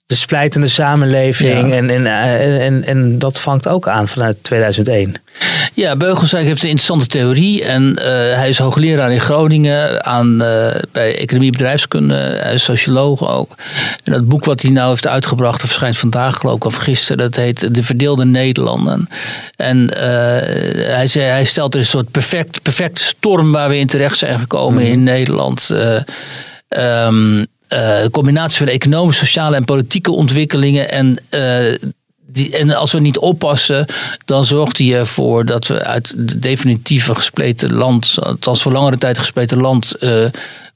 de splijtende samenleving. Ja. En, en, eh, en, en dat vangt ook aan vanuit 2001. Ja, Beugelsdijk heeft een interessante theorie. En eh, hij is hoogleraar in Groningen aan, eh, bij Economie en Bedrijfskunde. Hij is socioloog ook. En dat boek wat hij nou heeft uitgebracht, dat verschijnt vandaag geloof ik of gisteren. Dat heet De Verdeelde Nederlanden. En hij, zei, hij stelt er een soort perfect, perfecte storm waar we in terecht zijn gekomen in Nederland. Eh, een combinatie van economische, sociale en politieke ontwikkelingen. En, eh, die, en als we niet oppassen, dan zorgt hij ervoor dat we uit het definitieve gespleten land, althans voor langere tijd gespleten land, eh,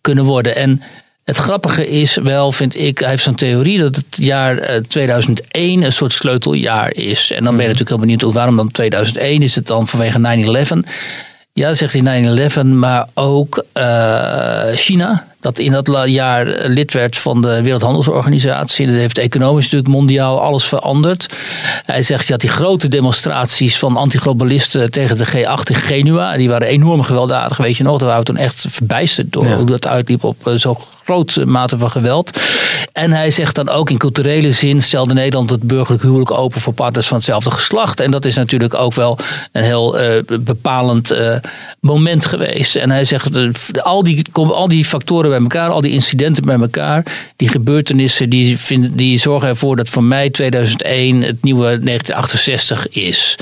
kunnen worden. En het grappige is wel, vind ik, hij heeft zo'n theorie dat het jaar eh, 2001 een soort sleuteljaar is. En dan ben je natuurlijk heel benieuwd hoe- waarom dan 2001 is het dan vanwege 9-11. Ja, zegt hij 9-11, maar ook eh, China. Dat in dat jaar lid werd van de Wereldhandelsorganisatie. Dat heeft economisch natuurlijk mondiaal alles veranderd. Hij zegt, had die grote demonstraties van antiglobalisten tegen de G8 in Genua. Die waren enorm gewelddadig, weet je nog. Daar waren we toen echt verbijsterd door Ja. hoe dat uitliep op eh, zo'n grote mate van geweld. En hij zegt dan ook in culturele zin stelde Nederland het burgerlijk huwelijk open voor partners van hetzelfde geslacht. En dat is natuurlijk ook wel een heel eh, bepalend eh, moment geweest. En hij zegt, eh, al die, al die factoren bij elkaar, al die incidenten bij elkaar, die gebeurtenissen, die, vinden, die zorgen ervoor dat voor mij 2001 het nieuwe 1968 is.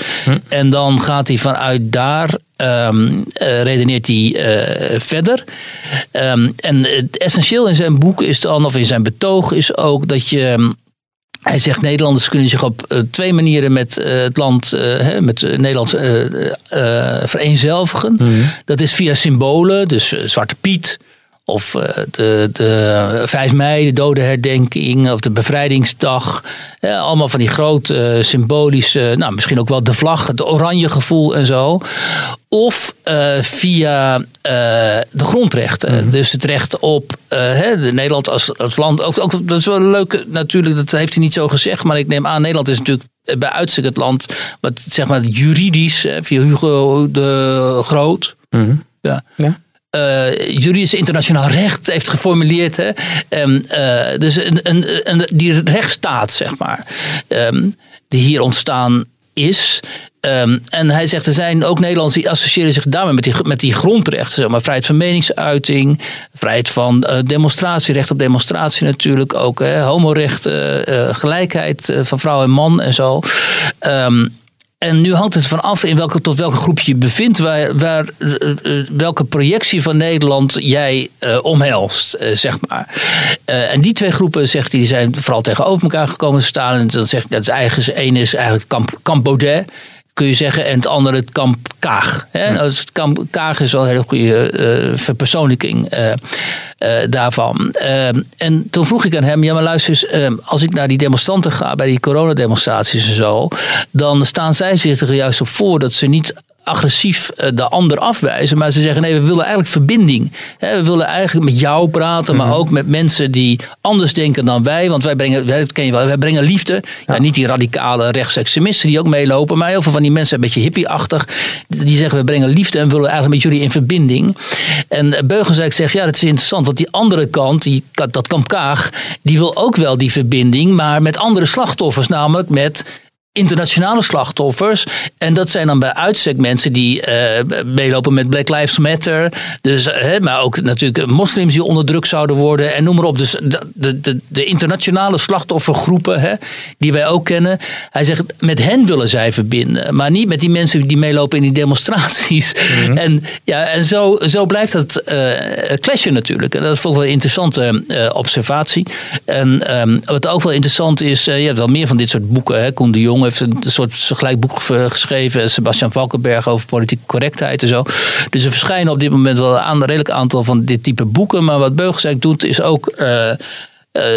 En dan gaat hij vanuit daar ehm, eh, redeneert hij eh, verder. Ehm, en het essentieel in zijn boek is dan, of in zijn betoog, is ook dat je. ehm, hij zegt Nederlanders kunnen zich op eh, twee manieren met het land, met Nederland vereenzelvigen. Dat is via symbolen, dus Zwarte Piet. Of eh, de, de 5 mei, de dodenherdenking, of de bevrijdingsdag. Ja, allemaal van die grote eh, symbolische, nou misschien ook wel de vlag, het oranje gevoel en zo. Of eh, via eh, de grondrechten. Dus het recht op eh, hè, de Nederland als, als land. Ook, ook, dat is wel leuk natuurlijk, dat heeft hij niet zo gezegd. Maar ik neem aan, Nederland is natuurlijk bij uitstek het land. wat zeg maar juridisch, eh, via Hugo de Groot. Ja. Ja. Eh, juridisch internationaal recht heeft geformuleerd. Hè? Ehm, eh, dus een, een, een, die rechtsstaat, zeg maar, ehm, die hier ontstaan is. Ehm, en hij zegt, er zijn ook Nederlanders die associëren zich daarmee met die, met die grondrechten. Zeg maar, vrijheid van meningsuiting, vrijheid van eh, demonstratie, recht op demonstratie natuurlijk ook. Hè, homorechten, gelijkheid van vrouw en man en zo. Ehm, en nu hangt het van af in welke, tot welke groep je bevindt, waar, eh, eh, welke projectie van Nederland jij eh, omhelst, zeg maar. En die twee groepen, zegt hij, die zijn vooral tegenover elkaar gekomen te staan. En dan zegt dat is eigenlijk, één is eigenlijk Baudet, kun je zeggen, en het andere het kamp Kaag. Hè? Nou, dus het kamp Kaag is wel een hele goede eh, verpersoonlijking eh, eh, daarvan. En toen vroeg ik aan hem, ja maar luister eens, als ik naar die demonstranten ga, bij die coronademonstraties en zo, dan staan zij zich er juist op voor dat ze niet agressief eh, de ander afwijzen. Maar ze zeggen nee, we willen eigenlijk verbinding. We willen eigenlijk met jou praten, maar ook met mensen die anders denken dan wij. Want wij brengen, dat ken je wel, wij brengen liefde. Ja, niet die radicale rechtsextremisten die ook meelopen. Maar heel veel van die mensen, een beetje hippie-achtig. Die zeggen we brengen liefde en we willen eigenlijk met jullie in verbinding. En Beugelsdijk zegt ja, dat is interessant. Want die andere kant, die, dat kamp Kaag, die wil ook wel die verbinding. Maar met andere slachtoffers, namelijk met internationale slachtoffers. En dat zijn dan bij uitstek mensen die eh, meelopen met Black Lives Matter. Dus, eh, hè, maar ook natuurlijk moslims die onderdrukt zouden worden. En noem maar op. Dus de, de, de, internationale slachtoffergroepen hè, die wij ook kennen. Hij zegt, met hen willen zij verbinden. Maar niet met die mensen die meelopen in die demonstraties. En, ja, en zo, zo blijft dat eh clashen natuurlijk. En dat vond ik wel een interessante observatie. En ehm, wat ook wel interessant is, je hebt wel meer van dit soort boeken. Hè. Koen de Jong heeft een soort gelijk boek ge- geschreven. Sebastian Valkenberg over politieke correctheid en zo. Dus er verschijnen op dit moment wel een redelijk aantal van dit type boeken. Maar wat Beugelsdijk doet is ook, eh, eh,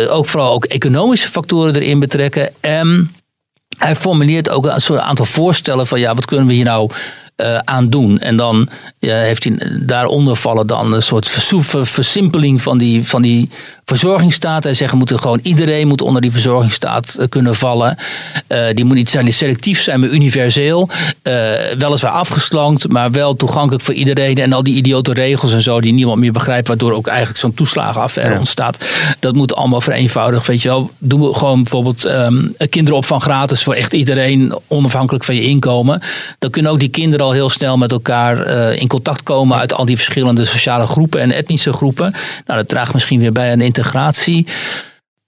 ook vooral ook economische factoren erin betrekken. En hij formuleert ook een soort aantal voorstellen van ja, wat kunnen we hier nou eh, aan doen? En dan heeft hij daaronder vallen dan een soort versoe- ver- versimpeling van die, van die verzorgingsstaat. Hij zegt, moeten gewoon, iedereen moet onder die verzorgingsstaat eh, kunnen vallen. Eh, die moet niet zijn die selectief zijn, maar universeel. Eh, weliswaar afgeslankt, maar wel toegankelijk voor iedereen. En al die idiote regels en zo die niemand meer begrijpt, waardoor ook eigenlijk zo'n toeslagenaffaire Ja. ontstaat. Dat moet allemaal vereenvoudigd. Weet je wel, doen we gewoon bijvoorbeeld ehm, kinderopvang gratis voor echt iedereen, onafhankelijk van je inkomen. Dan kunnen ook die kinderen al heel snel met elkaar in contact komen uit al die verschillende sociale groepen en etnische groepen. Nou, dat draagt misschien weer bij aan de integratie.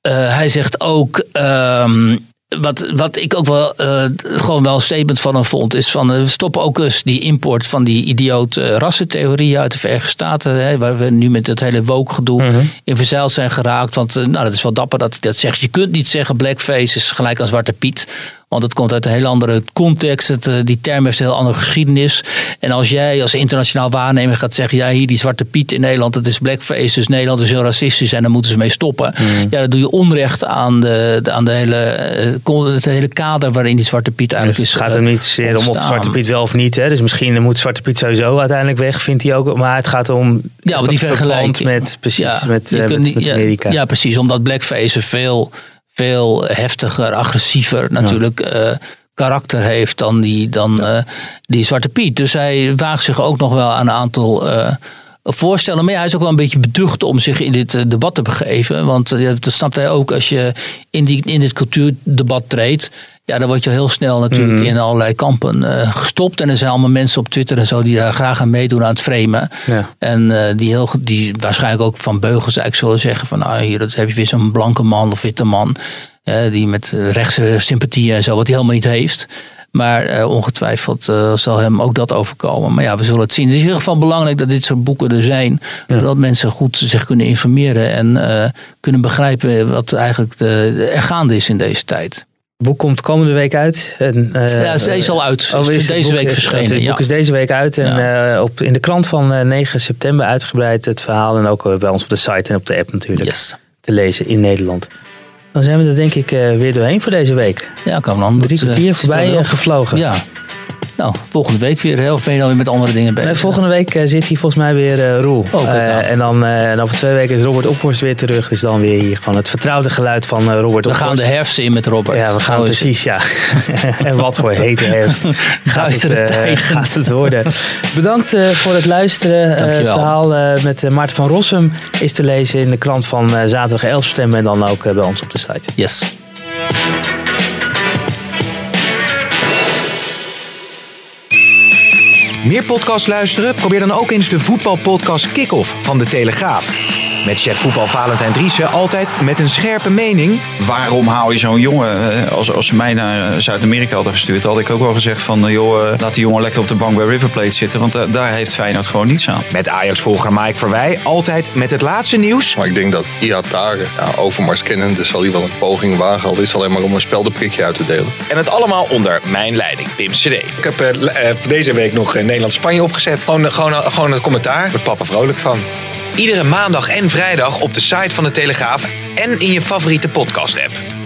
Eh, hij zegt ook. ehm, wat, wat ik ook wel eh, gewoon wel een statement van hem vond, is van eh, we stoppen ook eens die import van die idioot eh, rassentheorieën uit de Verenigde Staten, hè, waar we nu met het hele woke gedoe in verzeild zijn geraakt. Want eh, nou, dat is wel dapper dat hij dat zegt. Je kunt niet zeggen blackface is gelijk aan Zwarte Piet. Want het komt uit een heel andere context. Het, eh, die term heeft een heel andere geschiedenis. En als jij als internationaal waarnemer gaat zeggen... ja, hier die Zwarte Piet in Nederland, dat is blackface... dus Nederland is heel racistisch en daar moeten ze mee stoppen. Ja, dan doe je onrecht aan, de, aan de hele, eh, het hele kader... waarin die Zwarte Piet Dus eigenlijk het is gaat eh, er niet zozeer om of. Zwarte Piet wel of niet. Hè? Dus misschien moet Zwarte Piet sowieso uiteindelijk weg, vindt hij ook. Maar het gaat om Ja, want die vergelijking. met, precies, Ja, met, eh, kunt met, met ja, Amerika. Ja, precies. Omdat blackface veel, veel heftiger, agressiever natuurlijk eh, karakter heeft dan, die, dan eh, die Zwarte Piet. Dus hij waagt zich ook nog wel aan een aantal eh, voorstellen. Maar ja, hij is ook wel een beetje beducht om zich in dit debat te begeven. Want dat snapt hij ook als je in, die, in dit cultuurdebat treedt. Ja, dan word je heel snel natuurlijk Mhm. in allerlei kampen eh, gestopt. En er zijn allemaal mensen op Twitter en zo die daar graag aan meedoen aan het framen. Ja. En eh, die, heel, die waarschijnlijk ook van beugels eigenlijk zullen zeggen van nou hier dat heb je weer zo'n blanke man of witte man. die met eh, rechtse sympathieën en zo, wat hij helemaal niet heeft. Maar ongetwijfeld zal hem ook dat overkomen. Maar ja, we zullen het zien. Het is in ieder geval belangrijk dat dit soort boeken er zijn. Zodat mensen goed zich kunnen informeren en kunnen begrijpen wat eigenlijk de, er gaande is in deze tijd. Boek komt komende week uit. En, eh, Ja, is deze al uit. oh, Is deze boek- week verschenen, Het boek is deze week uit. En eh, op, in de krant van eh, 9 september uitgebreid het verhaal. En ook eh, bij ons op de site en op de app natuurlijk. Yes. Te lezen in Nederland. Dan zijn we er denk ik eh, weer doorheen voor deze week. Ja, kan dan. Drie eh, kwartier er voorbij eh, gevlogen. Ja. Nou, volgende week weer. Hè? Of ben je dan weer met andere dingen bezig? Nee, volgende week eh, zit hier volgens mij weer eh Roel. Oh, kijk nou. Eh, en, dan, eh, en over twee weken is Robert Ophorst weer terug. Dus dan weer hier gewoon het vertrouwde geluid van eh, Robert We Ophorst. gaan de herfst in met Robert. Ja, we gaan Zo precies, ja. en wat voor hete herfst gaat het, eh, gaat het worden. Bedankt eh, voor het luisteren. Eh, het verhaal eh, met eh, Maarten van Rossum is te lezen in de krant van eh, zaterdag 11 september. En dan ook eh, bij ons op de site. Yes. Meer podcasts luisteren? Probeer dan ook eens de voetbalpodcast Kick-Off van De Telegraaf. Met chef voetbal Valentijn Driessen altijd met een scherpe mening. Waarom haal je zo'n jongen? eh, Als, als ze mij naar eh, Zuid-Amerika hadden gestuurd, had ik ook wel gezegd van... eh, joh, laat die jongen lekker op de bank bij River Plate zitten. Want daar heeft Feyenoord gewoon niets aan. Met Ajax-volger Mike Verwij altijd met het laatste nieuws. Maar ik denk dat Iatare, ja, Overmars kennende, zal hij wel een poging wagen. Al is het alleen maar om een speldenprikje uit te delen. En het allemaal onder mijn leiding, Pim CD. Ik heb voor deze week nog Nederland-Spanje opgezet. Gewoon, gewoon, gewoon het commentaar. Wordt papa vrolijk van. Iedere maandag en vrijdag op de site van de Telegraaf en in je favoriete podcast-app.